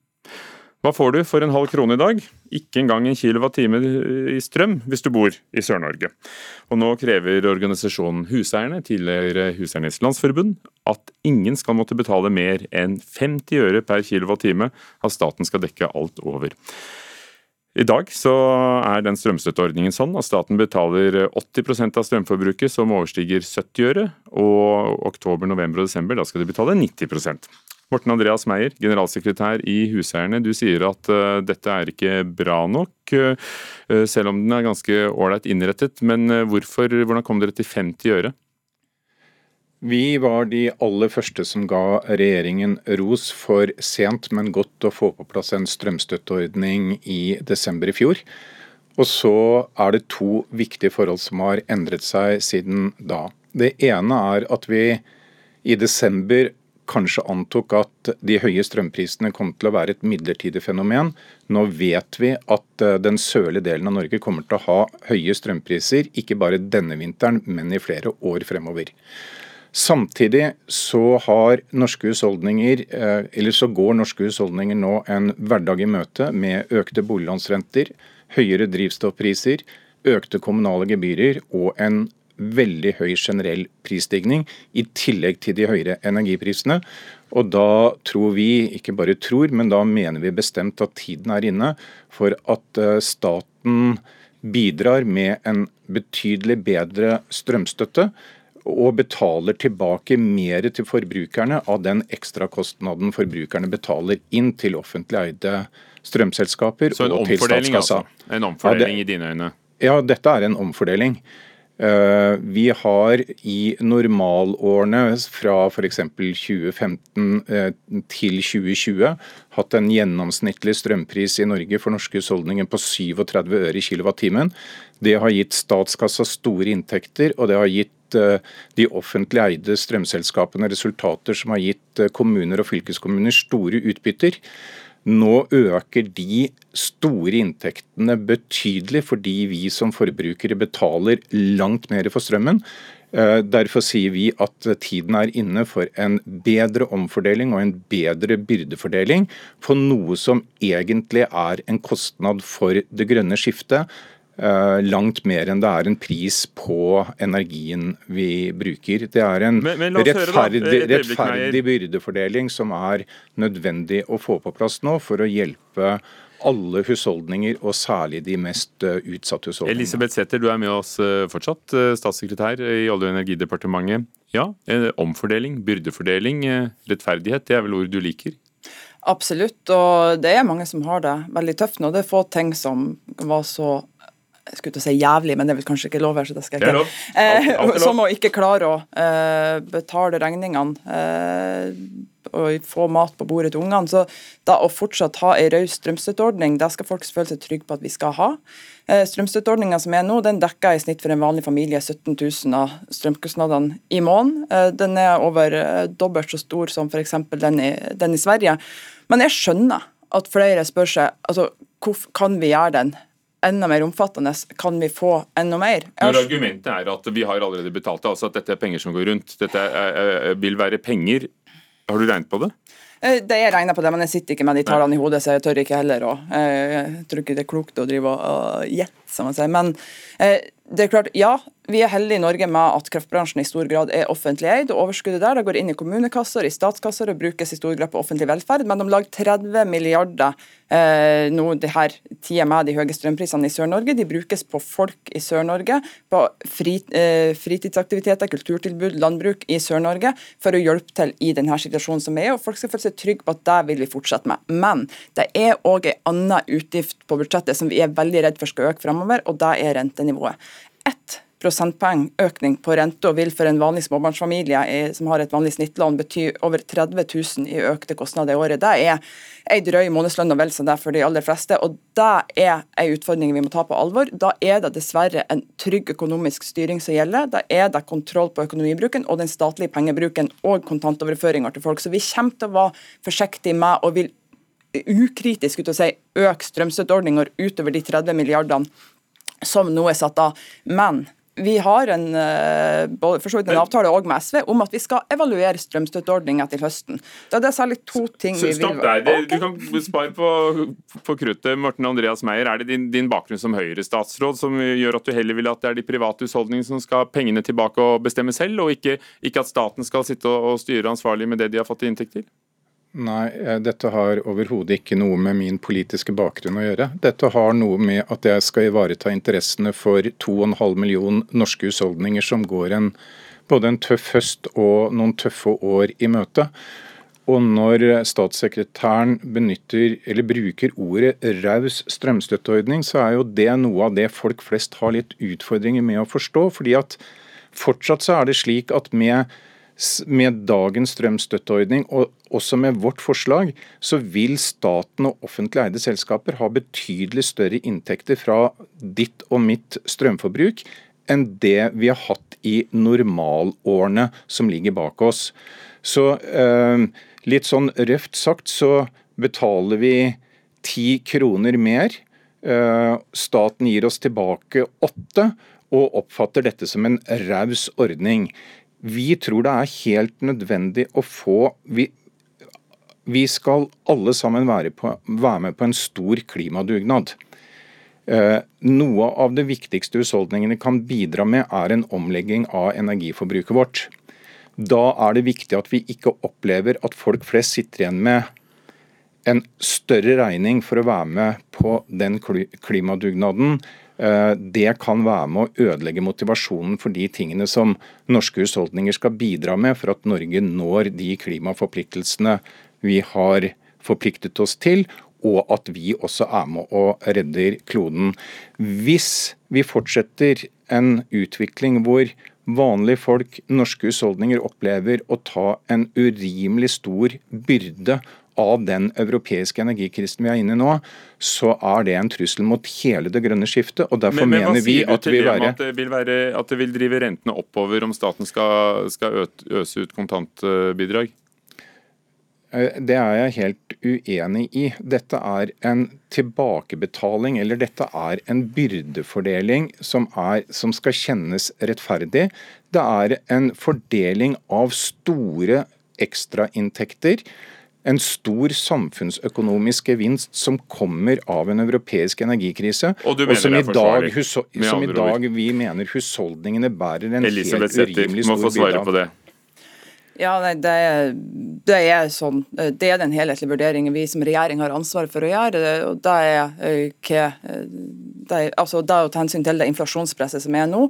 Hva får du for en halv krone i dag? Ikke engang en kilowattime i strøm hvis du bor i Sør-Norge. Og nå krever organisasjonen Huseierne, tidligere Huseiernes Landsforbund, at ingen skal måtte betale mer enn 50 øre per kilowattime, at staten skal dekke alt over. I dag så er den strømstøtteordningen sånn at staten betaler 80% av strømforbruket som overstiger 70 øre, og oktober, november og desember da skal de betale 90% Morten Andreas Meyer, generalsekretær i Huseierne, du sier at uh, dette er ikke bra nok, uh, selv om den er ganske ålreit innrettet. Men uh, hvorfor, hvordan kom dere til 50 øre? Vi var de aller første som ga regjeringen ros for sent, men godt å få på plass en strømstøtteordning i desember i fjor. Og så er det to viktige forhold som har endret seg siden da. Det ene er at vi i desember kanskje antok at de høye strømprisene kom til å være et midlertidig fenomen. Nå vet vi at eh, den sørlige delen av Norge kommer til å ha høye strømpriser, ikke bare denne vinteren, men i flere år fremover. Samtidig så har norske husholdninger, eh, eller så går norske husholdninger nå en hverdag i møte med økte boliglånsrenter, høyere drivstoffpriser, økte kommunale gebyrer og en veldig høy generell prisstigning, i tillegg til de høyere energiprisene. Og da tror vi, ikke bare tror, men da mener vi bestemt at tiden er inne for at eh, staten bidrar med en betydelig bedre strømstøtte og betaler tilbake mer til forbrukerne av den ekstrakostnaden forbrukerne betaler inn til offentlig eide strømselskaper Så en og til statskassa. altså? En omfordeling Ja, i dine øyne? Ja, dette er en omfordeling. Eh, Vi har i normalårene fra f.eks. 2015 eh, til 2020 hatt en gjennomsnittlig strømpris i Norge for norske husholdninger på 37 øre i kilowattimen. Det har gitt statskassa store inntekter, og det har gitt eh, de offentlig eide strømselskapene resultater som har gitt eh, kommuner og fylkeskommuner store utbytter. Nå øker de store inntektene betydelig fordi vi som forbrukere betaler langt mer for strømmen. Eh, Derfor sier vi at tiden er inne for en bedre omfordeling og en bedre byrdefordeling på noe som egentlig er en kostnad for det grønne skiftet. Eh, Langt mer enn det er en pris på energien vi bruker. Det er en Men- men rettferdig, rettferdig byrdefordeling som er nødvendig å få på plass nå for å hjelpe alle husholdninger, og særlig de mest eh, utsatte husholdningene. Elisabeth Sæther, du er med oss eh, fortsatt, statssekretær i Olje- og energidepartementet. Ja, omfordeling, byrdefordeling, rettferdighet, det er vel ord du liker? Absolutt, og det er mange som har det veldig tøft nå. Det er få ting som var så jeg skulle til å si jævlig, men det er vel kanskje ikke lov her, så det skal jeg Det ikke. lov. Som å ikke klare å eh, betale regningene eh, og få mat på bordet til ungene. Så da å fortsatt ha ei raus strømstøtteordning, det skal folk føle seg trygge på at vi skal ha. Eh, Strømstøtteordninga som er nå, den dekker i snitt for en vanlig familie 17 000 av strømkostnadene i måneden. Eh, Den er over eh, dobbelt så stor som f.eks. Den, i- den i Sverige. Men jeg skjønner at flere spør seg altså, hvorfor kan vi gjøre den enda mer omfattende? Kan vi få enda mer? Når argumentet er at vi har allerede betalt det, altså at dette er penger som går rundt, dette er, er, vil være penger, har du regnet på det? Eh, Det Jeg regner på det, men jeg sitter ikke med de tallene i hodet, så jeg tør ikke heller å eh, Jeg tror ikke det er klokt å drive og og gjette, som man sier. Men eh, det er klart, ja, vi er heldige i Norge med at kraftbransjen i stor grad er offentlig eid. og Overskuddet der det går inn i kommunekasser, i statskasser og brukes i stor grad på offentlig velferd. Men om lag 30 milliarder eh, nå det her tida med de høye strømprisene i Sør-Norge, de brukes på folk i Sør-Norge, på fri, eh, fritidsaktiviteter, kulturtilbud, landbruk i Sør-Norge, for å hjelpe til i denne situasjonen som er. og Folk skal føle seg trygge på at det vil vi fortsette med. Men det er òg en annen utgift på budsjettet som vi er veldig redd for skal øke fremover, og det er rentenivået. Ett prosentpoeng økning på renta vil for en vanlig småbarnsfamilie eh, som har et vanlig snittlån, bety over 30 000 i økte kostnader i året. Det er en drøy månedslønn og vel som det for de aller fleste. og Det er en utfordring vi må ta på alvor. Da er det dessverre en trygg økonomisk styring som gjelder. Da er det kontroll på økonomibruken og den statlige pengebruken og kontantoverføringer til folk. Så vi kommer til å være forsiktige med og vil ukritisk ut å si, øk strømstøtteordninger utover de 30 milliardene som nå er satt av. Men vi har en, eh, en avtale også med SV om at vi skal evaluere strømstøtteordninga til høsten. Da er det særlig to ting vi vil Stopp der. Du kan spare på, på kruttet. Morten Andreas Meyer, er det din, din bakgrunn som Høyre-statsråd som gjør at du heller vil at det er de private husholdningene som skal ha pengene tilbake og bestemme selv, og ikke, ikke at staten skal sitte og, og styre ansvarlig med det de har fått i inntekter? Nei, eh, dette har overhodet ikke noe med min politiske bakgrunn å gjøre. Dette har noe med at jeg skal ivareta interessene for 2,5 million norske husholdninger som går en, både en tøff høst og noen tøffe år i møte. Og når statssekretæren benytter, eller bruker ordet raus strømstøtteordning, så er jo det noe av det folk flest har litt utfordringer med å forstå. fordi at fortsatt så er det slik at med med dagens strømstøtteordning og også med vårt forslag, så vil staten og offentlig eide selskaper ha betydelig større inntekter fra ditt og mitt strømforbruk enn det vi har hatt i normalårene som ligger bak oss. Så eh, litt sånn røft sagt så betaler vi ti kroner mer. Eh, staten gir oss tilbake åtte, og oppfatter dette som en raus ordning. Vi tror det er helt nødvendig å få vi, vi skal alle sammen være, på, være med på en stor klimadugnad. Eh, noe av det viktigste husholdningene kan bidra med, er en omlegging av energiforbruket vårt. Da er det viktig at vi ikke opplever at folk flest sitter igjen med en større regning for å være med på den klimadugnaden. Eh, det kan være med å ødelegge motivasjonen for de tingene som norske husholdninger skal bidra med for at Norge når de klimaforpliktelsene vi har forpliktet oss til, og at vi også er med og redder kloden. Hvis vi fortsetter en utvikling hvor vanlige folk, norske husholdninger, opplever å ta en urimelig stor byrde av den europeiske energikrisen vi er inne i nå, så er det en trussel mot hele det grønne skiftet. og Derfor men, men, mener vi at det vil være... At det vil, være, at det vil drive rentene oppover om staten skal, skal øse ut kontantbidrag? Eh, det er jeg helt uenig i. Dette er en tilbakebetaling, eller dette er en byrdefordeling som, er, som skal kjennes rettferdig. Det er en fordeling av store ekstrainntekter. En stor samfunnsøkonomisk gevinst som kommer av en europeisk energikrise. Og, og som, i dag, som i dag vi mener husholdningene bærer en Elisabeth helt urimelig stor byrde av. Ja, nei, det, det, er sånn, det er den helhetlige vurderingen vi som regjering har ansvar for å gjøre. og Det er, ikke, eh, det er, altså, det er å ta hensyn til det inflasjonspresset som er nå.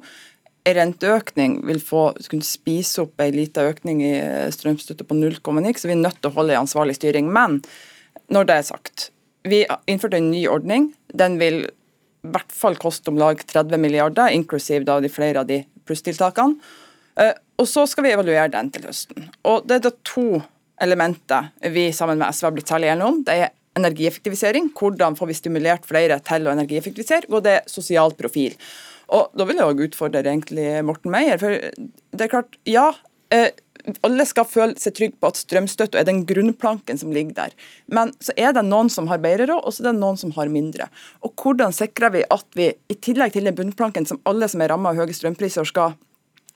En renteøkning vil få kunne spise opp en liten økning i eh, strømstøtte på 0,9, så vi er nødt til å holde en ansvarlig styring. Men når det er sagt, vi innførte en ny ordning. Den vil i hvert fall koste om lag 30 milliarder, inklusiv da de flere av de plusstiltakene. Eh, og Så skal vi evaluere den til høsten. Og Det er da to elementer vi sammen med SV har blitt særlig enige om. Det er energieffektivisering. Hvordan får vi stimulert flere til å energieffektivisere? Og det er sosial profil. Og Da vil jeg også utfordre egentlig Morten Meyer. For det er klart, ja. Eh, alle skal føle seg trygge på at strømstøtte er den grunnplanken som ligger der. Men så er det noen som har bedre råd, og så er det noen som har mindre. Og Hvordan sikrer vi at vi, i tillegg til den bunnplanken som alle som er rammet av høye strømpriser, skal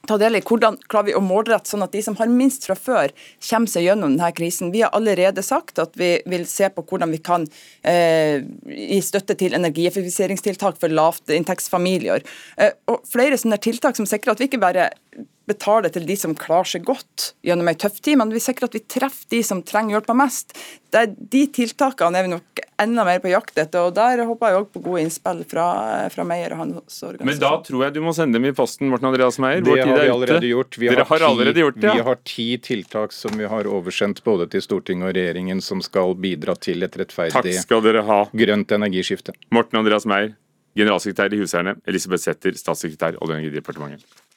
ta del i hvordan klarer vi å målrette sånn at de som har minst fra før, kommer seg gjennom denne krisen. Vi har allerede sagt at vi vil se på hvordan vi kan eh, gi støtte til energieffektiviseringstiltak for lavtinntektsfamilier. Eh, og flere sånne tiltak som sikrer at vi ikke bare betale til de som klarer seg godt gjennom en tøff tid, men vi sikrer at vi treffer de som trenger hjelpa mest. Det er de tiltakene er vi nok enda mer på jakt etter, og der håper jeg òg på gode innspill fra, fra Meyer og hans organisasjon. Men da tror jeg du må sende dem i posten, Morten Andreas Meyer. Det har vi allerede gjort. Vi har, har, ti, allerede gjort det, ja. Vi har ti tiltak som vi har oversendt både til Stortinget og regjeringen som skal bidra til et rettferdig grønt energiskifte. Morten Andreas Meyer, generalsekretær i Huseierne. Elisabeth Sæther, statssekretær Olje- og energidepartementet.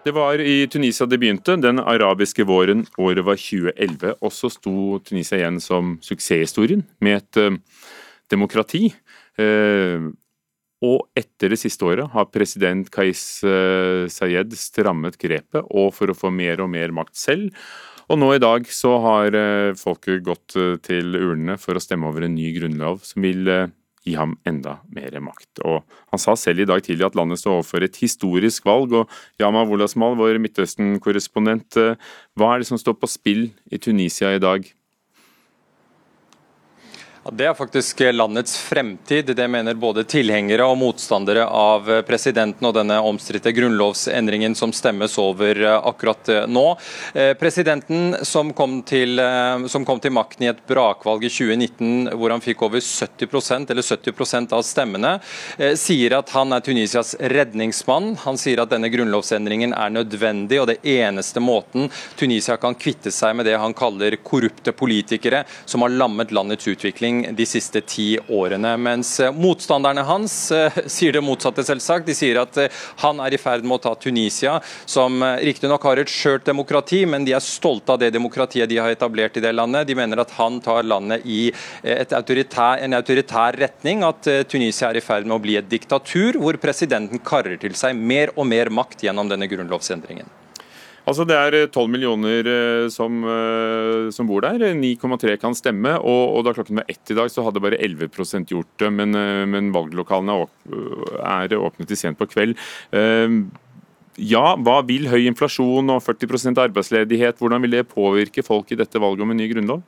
Det var i Tunisia det begynte, den arabiske våren. Året var 2011. Og så sto Tunisia igjen som suksesshistorien med et uh, demokrati. Uh, og etter det siste året har president Kais uh, Sayed strammet grepet, og for å få mer og mer makt selv. Og nå i dag så har folket gått til urnene for å stemme over en ny grunnlov som vil gi ham enda mer makt. Og Han sa selv i dag tidlig at landet står overfor et historisk valg. og Yama Wolasmal, vår Midtøsten-korrespondent, eh, hva er det som står på spill i Tunisia i dag? Det er faktisk landets fremtid. Det mener både tilhengere og motstandere av presidenten og denne omstridte grunnlovsendringen som stemmes over eh, akkurat eh, nå. Eh, presidenten som kom, til, som kom til makten i et brakvalg i 2019 hvor han fikk over 70% eller 70% av stemmene, sier at han er Tunisias redningsmann. Han sier at denne grunnlovsendringen er nødvendig og det eneste måten Tunisia kan kvitte seg med det han kaller korrupte politikere som har lammet landets utvikling utvikling de siste ti årene. Mens eh, motstanderne hans eh, (laughs) sier det motsatte, selvsagt. De sier at eh, han er i ferd med å ta Tunisia, som riktignok har et skjørt demokrati, men de er stolte av det demokratiet de har etablert i det landet. De mener at han tar landet i autoritær, en autoritær retning, at Tunisia er i ferd med å bli et diktatur, hvor presidenten karrer til seg mer og mer makt gjennom denne grunnlovsendringen. Altså Det er 12 eh, millioner eh, som, eh, som bor der. 9,3 kan stemme. Og, og, da klokken var ett i dag, så hadde bare 11% gjort det. Men, men valglokalene er åpnet til sent på kveld. ja, hva vil høy inflasjon og 40% arbeidsledighet, hvordan vil det påvirke folk i dette valget om en ny grunnlov?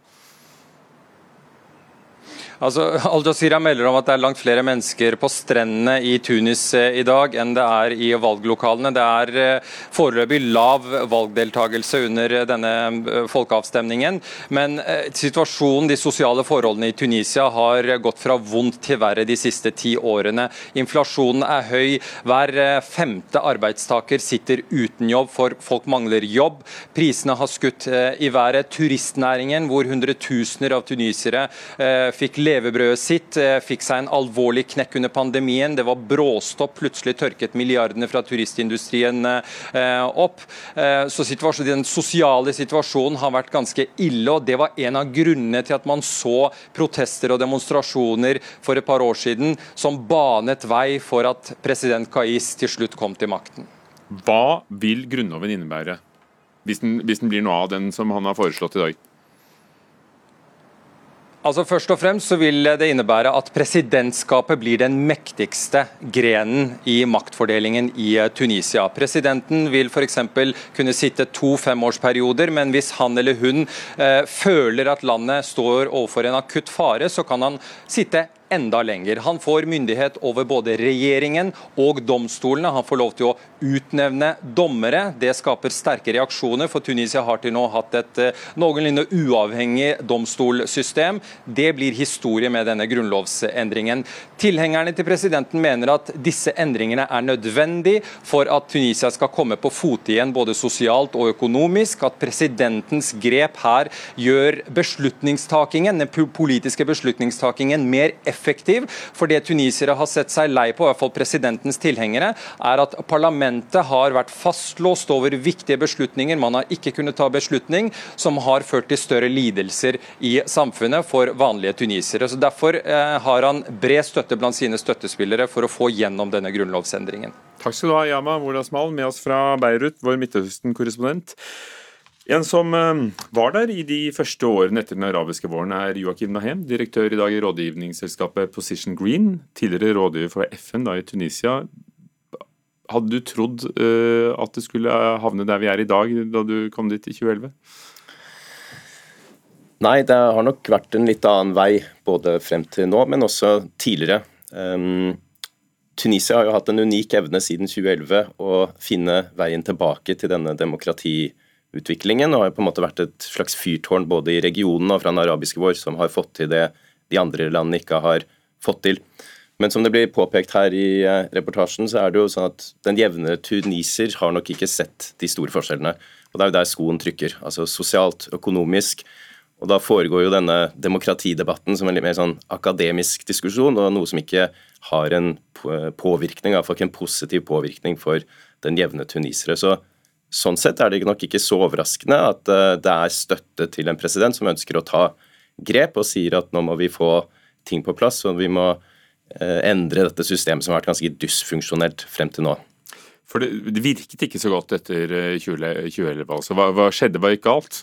Altså, (laughs) Al Jazeera melder om at det er langt flere mennesker på strendene i Tunis eh, i dag enn det er i valglokalene. Det er eh, foreløpig lav valgdeltakelse under eh, denne folkeavstemningen. Men situasjonen, de sosiale forholdene i Tunisia har gått fra vondt til verre de siste ti årene. Inflasjonen er høy. Hver femte arbeidstaker sitter uten jobb, for folk mangler jobb. Prisene har skutt i været. Turistnæringen, hvor hundretusener av tunisiere fikk leve levebrødet sitt, eh, fikk seg en alvorlig knekk under pandemien. Det var bråstopp, plutselig tørket milliardene fra turistindustrien eh, opp. Eh, så den sosiale situasjonen har vært ganske ille, og det var en av grunnene til at man så protester og demonstrasjoner for et par år siden som banet vei for at president Kais til slutt kom til makten. Hva vil Grunnloven innebære, hvis den, hvis den blir noe av den som han har foreslått i dag? Altså Først og fremst så vil det innebære at presidentskapet blir den mektigste grenen i maktfordelingen i eh, Tunisia. Presidenten vil f.eks. kunne sitte to femårsperioder, men hvis han eller hun eh, føler at landet står overfor en akutt fare, så kan han sitte enda lenger. Han får myndighet over både regjeringen og domstolene. Han får lov til å utnevne dommere. Det skaper sterke reaksjoner, for Tunisia har til nå hatt et eh, noenlunde uavhengig domstolsystem. Det blir historie med denne grunnlovsendringen. Tilhengerne til presidenten mener at disse endringene er nødvendig for at Tunisia skal komme på fote igjen både sosialt og økonomisk. At presidentens grep her gjør beslutningstakingen, den politiske beslutningstakingen mer effektiv effektiv. For det tunisiere har sett seg lei på, i hvert fall presidentens tilhengere, er at parlamentet har vært fastlåst over viktige beslutninger. Man har ikke kunnet ta beslutning som har ført til større lidelser i samfunnet for vanlige tunisiere. Så Derfor eh, har han bred støtte blant sine støttespillere for å få gjennom denne grunnlovsendringen. Takk skal du ha, Yama Wolasmal, med oss fra Beirut, vår Midtøsten-korrespondent. En som eh, var der i de første årene etter den arabiske våren, er Joakim Nahem, direktør i dag i rådgivningsselskapet Position Green, tidligere rådgiver for FN da i Tunisia. Hadde du trodd uh, at det skulle havne der vi er i dag, da du kom dit i 2011? Nei, det har nok vært en litt annen vei, både frem til nå, men også tidligere. Um, Tunisia har jo hatt en unik evne siden 2011 å finne veien tilbake til denne demokrati utviklingen, og har på en måte vært et slags fyrtårn både i regionen og fra den arabiske vår, som har fått til det de andre landene ikke har fått til. Men som det blir påpekt her i eh, reportasjen, så er det jo sånn at den jevne tuniser har nok ikke sett de store forskjellene. Og det er jo der skoen trykker. Altså sosialt, økonomisk. Og da foregår jo denne demokratidebatten som en litt mer sånn akademisk diskusjon, og noe som ikke har en påvirkning, iallfall ikke en positiv påvirkning for den jevne tunisere. Så Sånn sett er det nok ikke så overraskende at eh, det er støtte til en president som ønsker å ta grep og sier at nå må vi få ting på plass, og vi må eh, endre dette systemet som har vært ganske dysfunksjonelt frem til nå. For det, virket ikke så godt etter 2011, eh, altså. Hva, hva skjedde, var gikk galt?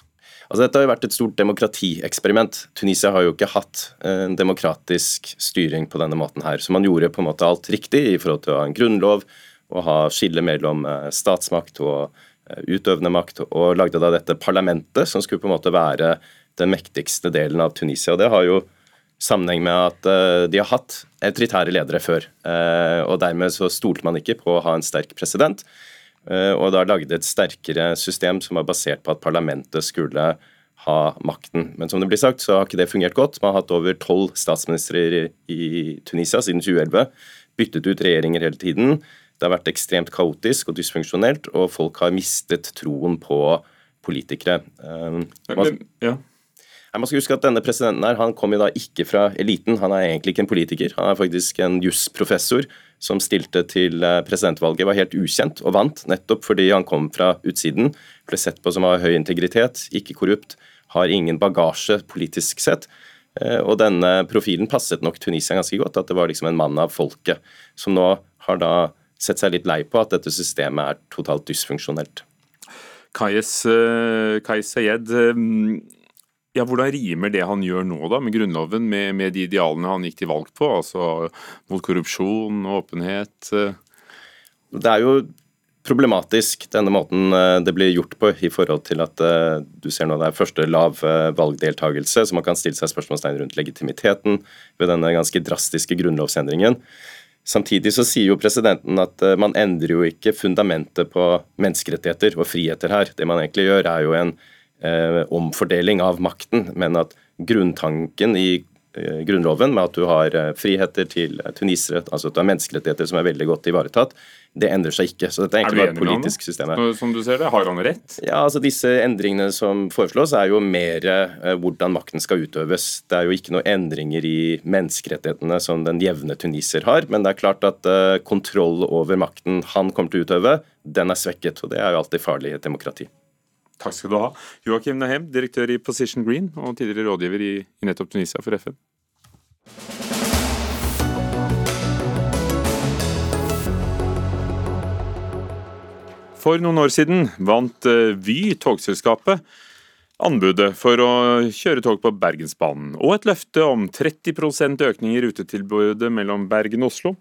Altså, dette har jo vært et stort demokratieksperiment. Tunisia har jo ikke hatt en demokratisk styring på denne måten her. Så man gjorde på en måte alt riktig i forhold til å ha en grunnlov, og ha skille mellom statsmakt og utøvende makt, og lagde da dette parlamentet, som skulle på en måte være den mektigste delen av Tunisia. og Det har jo sammenheng med at uh, de har hatt autoritære ledere før. Uh, og Dermed så stolte man ikke på å ha en sterk president, uh, og da lagde et sterkere system som var basert på at parlamentet skulle ha makten. Men som det blir sagt, så har ikke det fungert godt. Man har hatt over tolv statsministre i Tunisia siden 2011. Byttet ut regjeringer hele tiden. Det har vært ekstremt kaotisk og dysfunksjonelt, og folk har mistet troen på politikere. Um, man, ja. Man skal huske at denne presidenten her, han kom jo da ikke fra eliten. Han er egentlig ikke en politiker. Han er faktisk en jusprofessor som stilte til eh, presidentvalget, var helt ukjent og vant, nettopp fordi han kom fra utsiden. Ble sett på som av høy integritet, ikke korrupt, har ingen bagasje politisk sett. Eh, og denne profilen passet nok Tunisia ganske godt, at det var liksom en mann av folket, som nå har da sett seg litt lei på at dette systemet er totalt dysfunksjonelt. Kais, eh, Sayed, eh, ja, hvordan rimer det han gjør nå da med Grunnloven, med, med, de idealene han gikk til valg på? Altså mot korrupsjon, åpenhet? Eh? Det er jo problematisk, denne måten det blir gjort på, i forhold til at du ser nå det er første lav valgdeltakelse, så man kan stille seg spørsmålstegn rundt legitimiteten ved denne ganske drastiske grunnlovsendringen. Samtidig så sier jo presidenten at man endrer jo ikke fundamentet på menneskerettigheter og friheter her. Det man egentlig gjør, er jo en eh, omfordeling av makten, men at grunntanken i Eh, Grunnloven, med at du har eh, friheter til eh, tunisere, altså at du har menneskerettigheter som er veldig godt ivaretatt, det endrer seg ikke. Så dette er egentlig bare et politisk system. Som du ser det, Har han rett? Ja, altså Disse endringene som foreslås, er jo mer hvordan makten skal utøves. Det er jo ikke noen endringer i menneskerettighetene som den jevne tuniser har, men det er klart at kontroll over makten han kommer til å utøve, den er svekket. og Det er jo alltid farlig i et demokrati. Takk skal du ha. Joakim Nahem, direktør i Position Green og tidligere rådgiver i, i nettopp Tunisia for FN. For noen år siden vant eh, Vy, togselskapet, anbudet for å kjøre tog på Bergensbanen, og et løfte om 30% økning i rutetilbudet mellom Bergen og Oslo.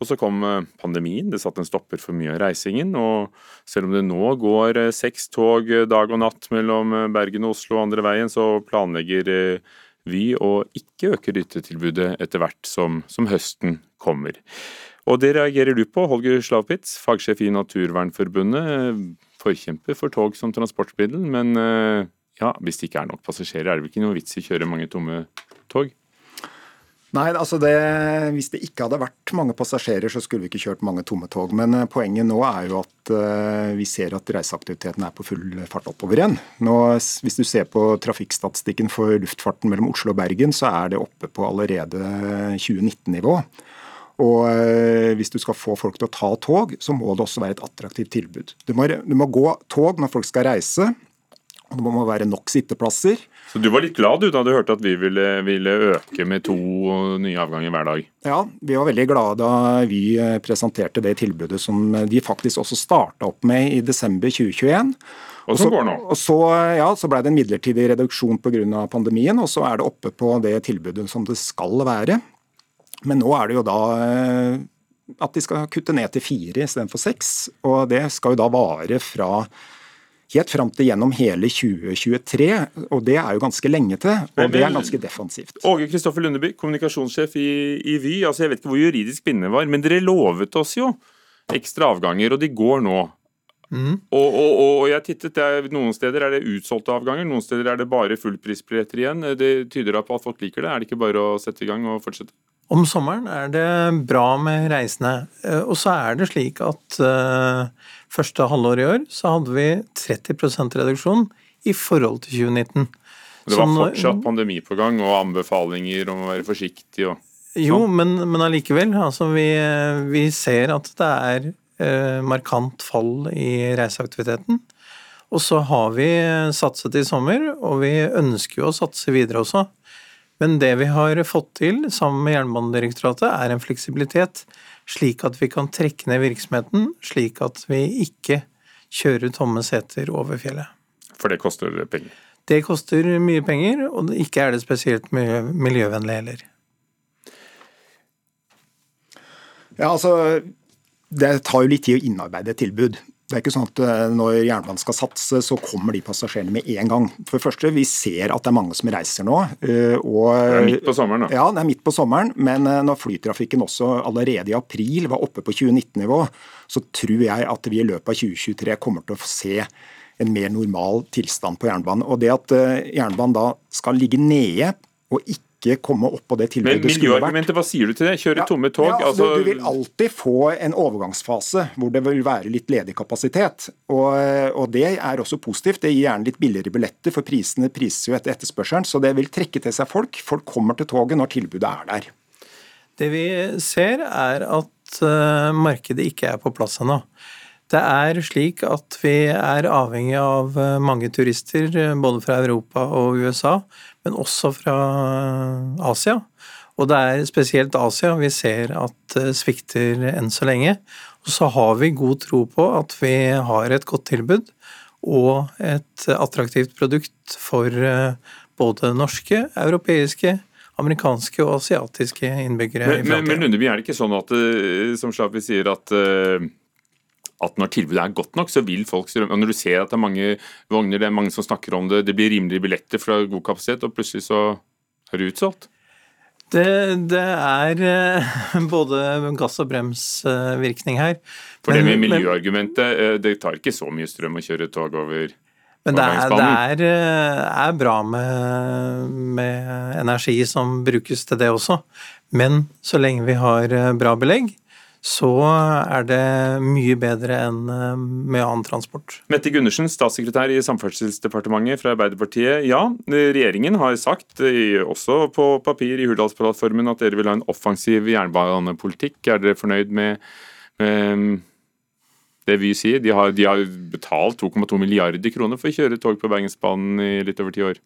Og så kom eh, pandemien, det satte en stopper for mye av reisingen. Og selv om det nå går eh, seks tog dag og natt mellom Bergen og Oslo andre veien, så planlegger Vy å ikke øke rutetilbudet etter hvert som, som høsten kommer. Og det reagerer du på, Holger Slavpitz, fagsjef i Naturvernforbundet. Forkjemper for tog som transportmiddel, men eh, ja, hvis det ikke er nok passasjerer, er det vel ikke noe vits i å kjøre mange tomme tog? Nei, altså det, Hvis det ikke hadde vært mange passasjerer, så skulle vi ikke kjørt mange tomme tog. Men eh, poenget nå er jo at uh, vi ser at reiseaktiviteten er på full fart oppover igjen. Nå, hvis du ser på trafikkstatistikken for luftfarten mellom Oslo og Bergen, så er det oppe på allerede 2019-nivå. Og eh, hvis du skal få folk til å ta tog, så må det også være et attraktivt tilbud. Du må, du må gå tog når folk skal reise. Det må være nok sitteplasser. Så du var litt glad du da du hørte at vi ville, ville øke med to nye avganger hver dag? Ja, vi var veldig glade da vi eh, presenterte det tilbudet som de faktisk også starta opp med i desember 2021. Og så, går nå. Og så, ja, så ble det en midlertidig reduksjon pga. pandemien, og så er det oppe på det tilbudet som det skal være. Men nå er det jo da eh, at de skal kutte ned til fire istedenfor seks. Og det skal jo da vare fra helt fram til gjennom hele 2023. Og det er jo ganske lenge til, og det er ganske defensivt. Åge Kristoffer Lundeby, kommunikasjonssjef i, i Vy. altså Jeg vet ikke hvor juridisk bindende var, men dere lovet oss jo ekstra avganger, og de går nå. Mm. Og, og, og, jeg tittet, er, Noen steder er det utsolgte avganger, noen steder er det bare fullprisbilletter igjen. Det tyder da på at folk liker det. Er det ikke bare å sette i gang og fortsette? Om sommeren er det bra med reisende. Eh, og så er det slik at uh, første halvår i år så hadde vi 30% reduksjon i forhold til 2019. Det var fortsatt pandemi på gang og anbefalinger om å være forsiktig og sånn? Jo, men, men allikevel. Altså vi, vi, ser at det er uh, markant fall i reiseaktiviteten. Og så har vi satset i sommer, og vi ønsker jo å satse videre også. Men det vi har fått til sammen med Jernbanedirektoratet, er en fleksibilitet, slik at vi kan trekke ned virksomheten, slik at vi ikke kjører tomme seter over fjellet. For det koster penger? Det koster mye penger, og ikke er det spesielt mye miljøvennlig heller. Ja, altså Det tar jo litt tid å innarbeide et tilbud. Det er ikke sånn at eh, når jernbanen skal satse, så kommer de passasjerene med en gang. For det første, Vi ser at det er mange som reiser nå. Eh, og, det er midt på sommeren, da. Ja, det er midt på sommeren. Men eh, når flytrafikken også allerede i april var oppe på 2019-nivå, så tror jeg at vi i løpet av 2023 kommer til å se en mer normal tilstand på jernbanen. Og det at jernbanen da skal ligge nede og ikke ikke komme opp på det tilbudet det skulle vært. Men miljøargumentet, hva sier du til det? Kjøre ja, tomme tog? Ja, altså, du, du, vil alltid få en overgangsfase hvor det vil være litt ledig kapasitet. Og, og, det er også positivt. Det gir gjerne litt billigere billetter, for prisene prises jo etter etterspørselen. Så det vil trekke til seg folk. Folk kommer til toget når tilbudet er der. Det vi ser, er at uh, markedet ikke er på plass ennå. Det er slik at vi er avhengig av eh, mange turister, eh, både fra Europa og USA, men også fra eh, Asia. Og det er spesielt Asia vi ser at svikter enn så lenge. Og så har vi god tro på at vi har et godt tilbud og et attraktivt produkt for både norske, europeiske, amerikanske og asiatiske innbyggere. Men, men, men Lundeby, er det ikke sånn at, som Slavi sier, at at når tilbudet er godt nok, så vil folk strømme. Og når du ser at det er mange vogner, det er mange som snakker om det, det blir rimelige billetter fra god kapasitet, og plutselig så er det utsolgt. Det, det er eh, (laughs) både gass- og bremsvirkning her. For det med miljøargumentet, eh, det tar ikke så mye strøm å kjøre tog over Men det er, det er, eh, er bra med, med energi som brukes til det også. Men så lenge vi har eh, bra belegg, så er det mye bedre enn eh, med annen transport. Mette Gundersen, statssekretær i Samferdselsdepartementet fra Arbeiderpartiet. Ja, regjeringen har sagt, eh, også på papir i Hurdalsplattformen, at dere vil ha en offensiv jernbanepolitikk. Er dere fornøyd med, med det Vy sier? De har, de har betalt 2,2 milliarder kroner for å kjøre tog på Bergensbanen i litt over ti år.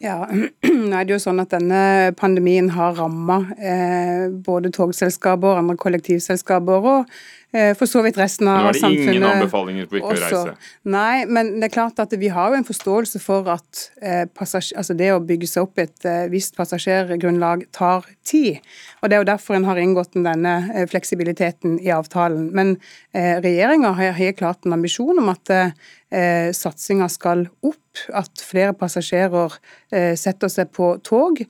Ja, (clears throat) nå er det jo sånn at denne pandemien har ramma eh, både togselskaper, andre kollektivselskaper og eh, for så vidt resten av samfunnet. Nå er det ingen anbefalinger på ikke å reise. Nei, men det er klart at vi har jo en forståelse for at eh, altså det å bygge seg opp et eh, visst passasjergrunnlag tar tid. Og Det er jo derfor en har inngått denne eh, fleksibiliteten i avtalen. Men eh, regjeringa har helt klart en ambisjon om at eh, satsinga skal opp, at flere passasjerer eh, setter seg på tog.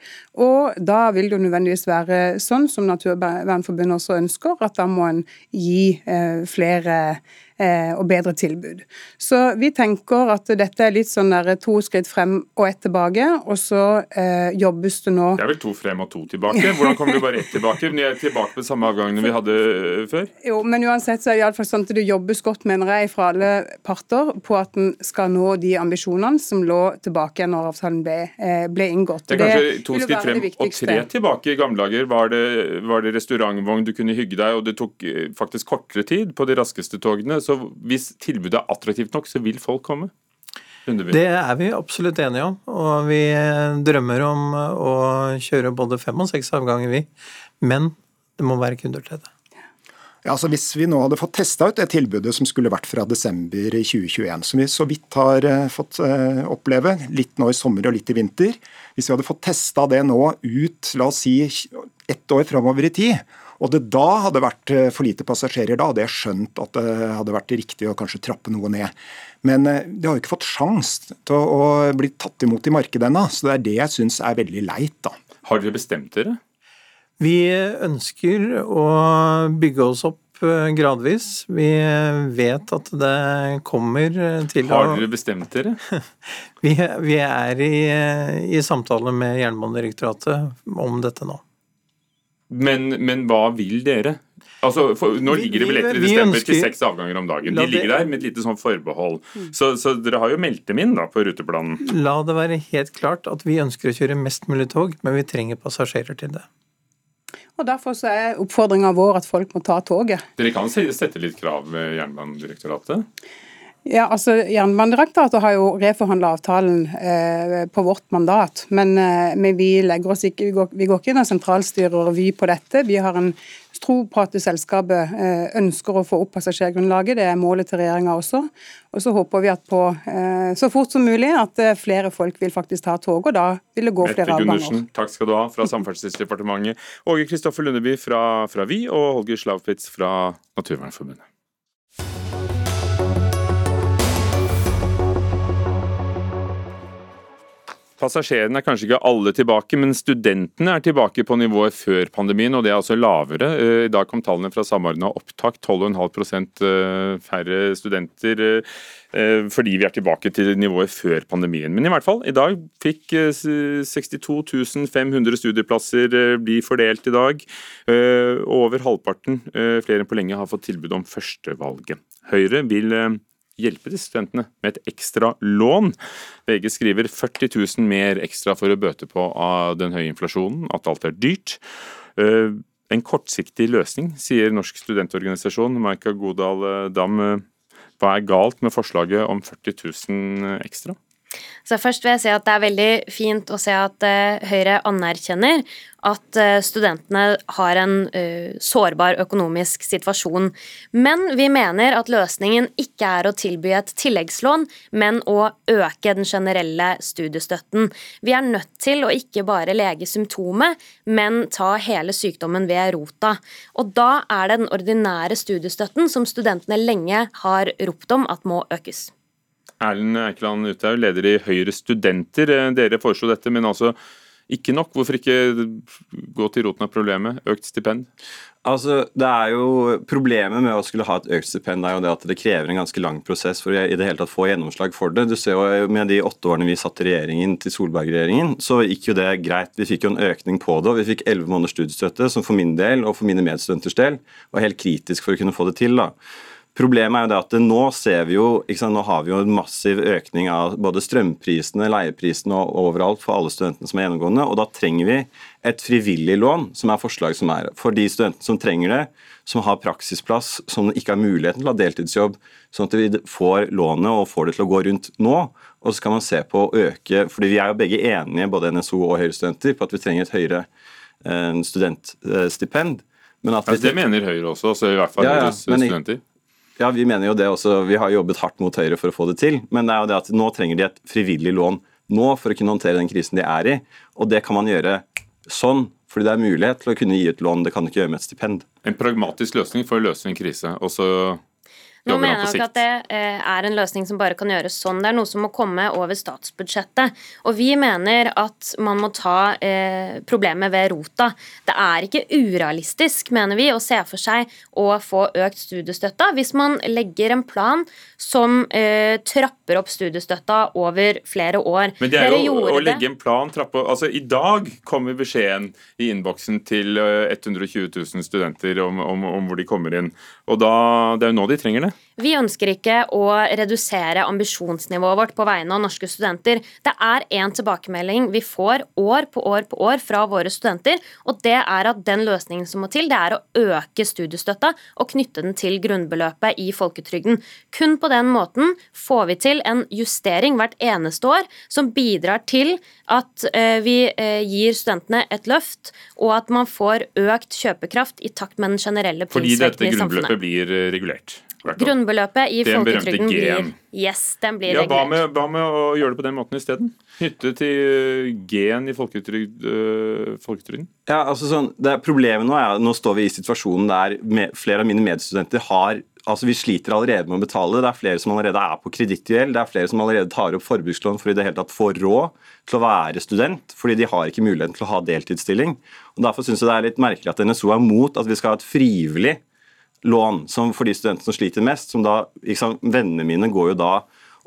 Og da vil det jo nødvendigvis være sånn som Naturvernforbundet også ønsker, at da må en gi eh, flere og bedre tilbud. Så vi tenker at dette er litt sånn der to skritt frem og ett tilbake, og så eh, jobbes det nå Det er vel to frem og to tilbake? Hvordan kommer du bare ett tilbake? Vi er tilbake på samme avgangene vi hadde eh, før? Jo, men uansett så er det i alle fall sånn at det jobbes godt, mener jeg, fra alle parter på at en skal nå de ambisjonene som lå tilbake når avtalen ble, eh, ble inngått. Det er kanskje vil to skritt frem og tre tilbake. I gamle dager var det, var det restaurantvogn du kunne hygge deg, og det tok eh, faktisk kortere tid på de raskeste togene. Så hvis tilbudet er attraktivt nok, så vil folk komme. Lundeby. Det er vi absolutt enige om, og vi drømmer om å kjøre både fem og seks avganger, vi. Men det må være kunder til det. Ja, altså Hvis vi nå hadde fått testa ut det tilbudet som skulle vært fra desember 2021, som vi så vidt har eh, fått eh, oppleve, litt nå i sommer og litt i vinter Hvis vi hadde fått testa det nå ut la oss si ett år framover i tid, og det da hadde vært eh, for lite passasjerer, da hadde jeg skjønt at det hadde vært riktig å kanskje trappe noe ned. Men de har jo ikke fått sjans til å, bli tatt imot i markedet ennå, så det er det jeg syns er veldig leit. da. Har dere bestemt dere? Vi ønsker å bygge oss opp eh, gradvis. Vi vet at det kommer til å Har dere bestemt dere? (laughs) Vi, vi er i, i samtale med Jernbanedirektoratet om dette nå. Men, men hva vil dere? Altså, for, Nå ligger det billetter i vi desember til seks avganger om dagen. De ligger der med et lite sånn forbehold. Så, så dere har jo meldt dem inn da på ruteplanen. La det være helt klart at vi ønsker å kjøre mest mulig tog, men vi trenger passasjerer til det. Og Derfor så er oppfordringa vår at folk må ta toget. Dere kan se- sette litt krav med Jernbanedirektoratet? Ja, altså Jernbanedirektoratet har jo reforhandla avtalen eh, på vårt mandat, men, eh, men vi ikke, vi går, vi går ikke inn og sentralstyrer Vy på dette. Vi har en tro på at selskapet eh, ønsker å få opp passasjergrunnlaget, det er målet til regjeringa også. Og så håper vi at på eh, så fort som mulig at eh, flere folk vil faktisk ta tog, og da vil det gå Mette flere avganger. Takk skal du ha fra Samferdselsdepartementet. Åge Kristoffer Lundeby fra, fra Vy og Holger Slavpitz fra Naturvernforbundet. Passasjerene er kanskje ikke alle tilbake, men studentene er tilbake på nivået før pandemien, og det er altså lavere. Eh, I dag kom tallene fra Samordna opptak, 12,5 eh, færre studenter eh, fordi vi er tilbake til nivået før pandemien. Men i hvert fall, i dag fikk eh, 62 500 studieplasser bli fordelt i dag. Over halvparten, flere enn på lenge, har fått tilbud om førstevalget. Høyre vil hjelpe disse studentene med et ekstra lån. VG skriver 40 000 mer ekstra for å bøte på av den høye inflasjonen, at alt er dyrt. Eh, En kortsiktig løsning, sier Norsk studentorganisasjon. Maika Godal eh, Dam, eh, hva er galt med forslaget om 40 000 ekstra? Så først vil jeg si at Det er veldig fint å se at uh, Høyre anerkjenner at uh, studentene har en uh, sårbar økonomisk situasjon. Men vi mener at løsningen ikke er å tilby et tilleggslån, men å øke den generelle studiestøtten. Vi er nødt til å ikke bare lege symptomet, men ta hele sykdommen ved rota. Og da er det den ordinære studiestøtten som studentene lenge har ropt om at må økes. Erlend Eikeland Uthaug, leder i Høyre Studenter. Eh, dere foreslo dette, men altså ikke nok. Hvorfor ikke gå til roten av problemet? Økt stipend? Altså, det er jo Problemet med å skulle ha et økt stipend er jo det at det krever en ganske lang prosess for å i det hele tatt få gjennomslag for det. Du ser jo Med de åtte årene vi satt i regjeringen til Solberg-regjeringen, så gikk jo det greit. Vi fikk jo en økning på det, og vi fikk elleve måneders studiestøtte, som for min del og for mine medstudenters del var helt kritisk for å kunne få det til. da. Problemet er jo det at nå ser vi jo, sant, nå har vi jo en massiv økning av både strømprisene, leieprisene og overalt for alle studentene som er gjennomgående. og Da trenger vi et frivillig lån, som er forslag som er for de studentene som trenger det, som har praksisplass, som ikke har muligheten til å ha deltidsjobb, sånn at vi får lånet og får det til å gå rundt nå. Og så kan man se på å øke, fordi vi er jo begge enige, både NSO og Høyre-studenter, på at vi trenger et høyere eh, studentstipend. Men at altså, det mener Høyre også, så i hvert fall ja, ja, Høyres studenter? Ja, vi mener jo det også. Vi har jobbet hardt mot Høyre for å få det til. Men det er jo det at nå trenger de et frivillig lån nå for å kunne håndtere den krisen de er i. Og det kan man gjøre sånn, fordi det er mulighet til å kunne gi et lån. Det kan du ikke gjøre med et stipend. En pragmatisk løsning for å løse en krise. og så nå mener jeg ikke at det eh, er en løsning som bare kan gjøres sånn. Det er noe som må komme over statsbudsjettet. Og vi mener at man må ta eh, problemet ved rota. Det er ikke urealistisk, mener vi, å se for seg å få økt studiestøtta hvis man legger en plan som eh, trapper opp studiestøtta over flere år. Men det er jo å, å legge en plan trappe Altså, I dag kommer beskjeden i innboksen til 120 eh, 000 studenter om, om, om hvor de kommer inn. Og da, Det er jo nå de trenger det. Vi ønsker ikke å redusere ambisjonsnivået vårt på vegne av norske studenter. Det er en tilbakemelding vi får år på år på år fra våre studenter, og det er at den løsningen som må til, det er å øke studiestøtta og knytte den til grunnbeløpet i folketrygden. Kun på den måten får vi til en justering hvert eneste år som bidrar til at eh, vi eh, gir studentene et løft, og at man får økt kjøpekraft i takt med den generelle prisvekten i samfunnet. Fordi dette grunnbeløpet blir eh, regulert? Grunnbeløpet i folketrygden blir Yes, den blir ja, hva med, hva med, å gjøre det på den måten isteden? Hytte til G-en i folketrygd, øh, folketrygden? Ja, altså sånn, det Problemet nå er nå står vi i situasjonen der med, flere av mine medstudenter har altså Vi sliter allerede med å betale. Det er flere som allerede er på kredittgjeld. Det er flere som allerede tar opp forbrukslån for i det hele tatt få råd til å være student, fordi de har ikke muligheten til å ha deltidsstilling. Og Derfor syns jeg det er litt merkelig at NSO er mot at vi skal ha et frivillig lån som for de studentene som sliter mest. som da, Vennene mine går jo da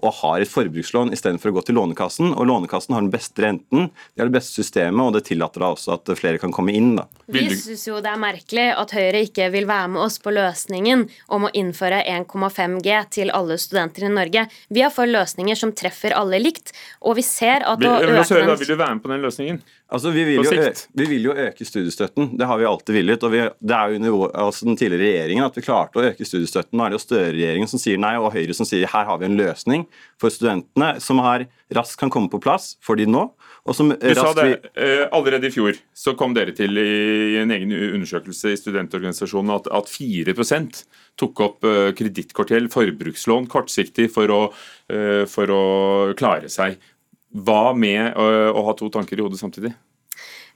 og har et forbrukslån istedenfor å gå til Lånekassen. Og Lånekassen har den beste renten, de har det beste systemet, og det tillater da også at flere kan komme inn. da. Vi syns jo det er merkelig at Høyre ikke vil være med oss på løsningen om å innføre 1,5 G til alle studenter i Norge. Vi har for løsninger som treffer alle likt, og vi ser at å øke den... Vil du være med på den løsningen? Altså, vi vil, jo, vi vil, jo øke studiestøtten, det har vi alltid villet. og vi, Det er jo under altså, den tidligere regjeringen at vi klarte å øke studiestøtten. Nå er det jo Støre-regjeringen som sier nei, og Høyre som sier her har vi en løsning for studentene som her raskt kan komme på plass for de nå. og som Du sa det, uh, Allerede i fjor så kom dere til i en egen undersøkelse i studentorganisasjonen at, at 4 tok opp uh, kredittkortgjeld, forbrukslån, kortsiktig for å, uh, for å klare seg. Hva med å, å ha to tanker i hodet samtidig?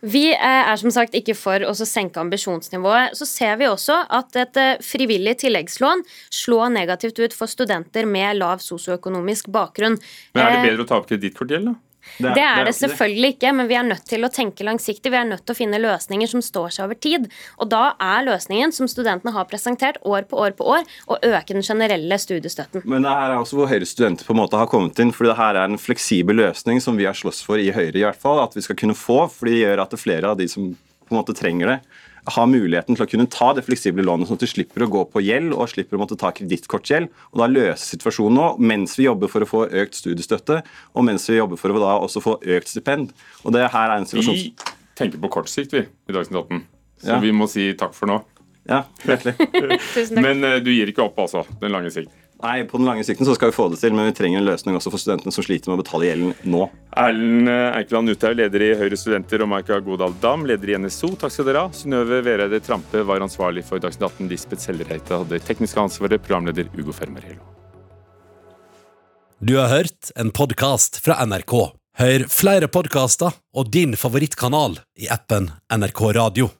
Vi er som sagt ikke for å senke ambisjonsnivået. Så ser vi også at et eh, frivillig tilleggslån slår negativt ut for studenter med lav sosioøkonomisk bakgrunn. Men Er det eh, bedre å ta opp kredittkortgjeld, da? Det er, det er det selvfølgelig ikke, men vi er nødt til å tenke langsiktig. Vi er nødt til å finne løsninger som står seg over tid. Og da er løsningen, som studentene har presentert år på år på år, å øke den generelle studiestøtten. Men det her er også hvor Høyres studenter på en måte har kommet inn. fordi det her er en fleksibel løsning som vi har slåss for i Høyre, i hvert fall, at vi skal kunne få. fordi det gjør at det er flere av de som på en måte trenger det, har muligheten til å kunne ta det fleksible lånet, sånn at du slipper å gå på gjeld og slipper å måtte ta kredittkortgjeld. Og da løse situasjonen nå, mens vi jobber for å få økt studiestøtte, og mens vi jobber for å da også få økt stipend. Og det her er en situasjon... Vi tenker på kort sikt, vi, i Dagsnytt 18. Så ja. vi må si takk for nå. Ja, virkelig. (laughs) Men uh, du gir ikke opp, altså, den lange sikt? Nei, på den lange sikten så skal vi få det til, men vi trenger en løsning også for studentene som sliter med å betale gjelden nå. Erlend Eikeland Uthaug, leder i Høyre Studenter, og Maika Godal Dam, leder i NSO. Takk skal dere ha. Synnøve Vereide Trampe var ansvarlig for Dagsnytt 18. Lisbeth Sellereite hadde teknisk ansvaret, programleder Ugo Fermarello. Du har hørt en podkast fra NRK. Hør flere podkaster og din favorittkanal i appen NRK Radio.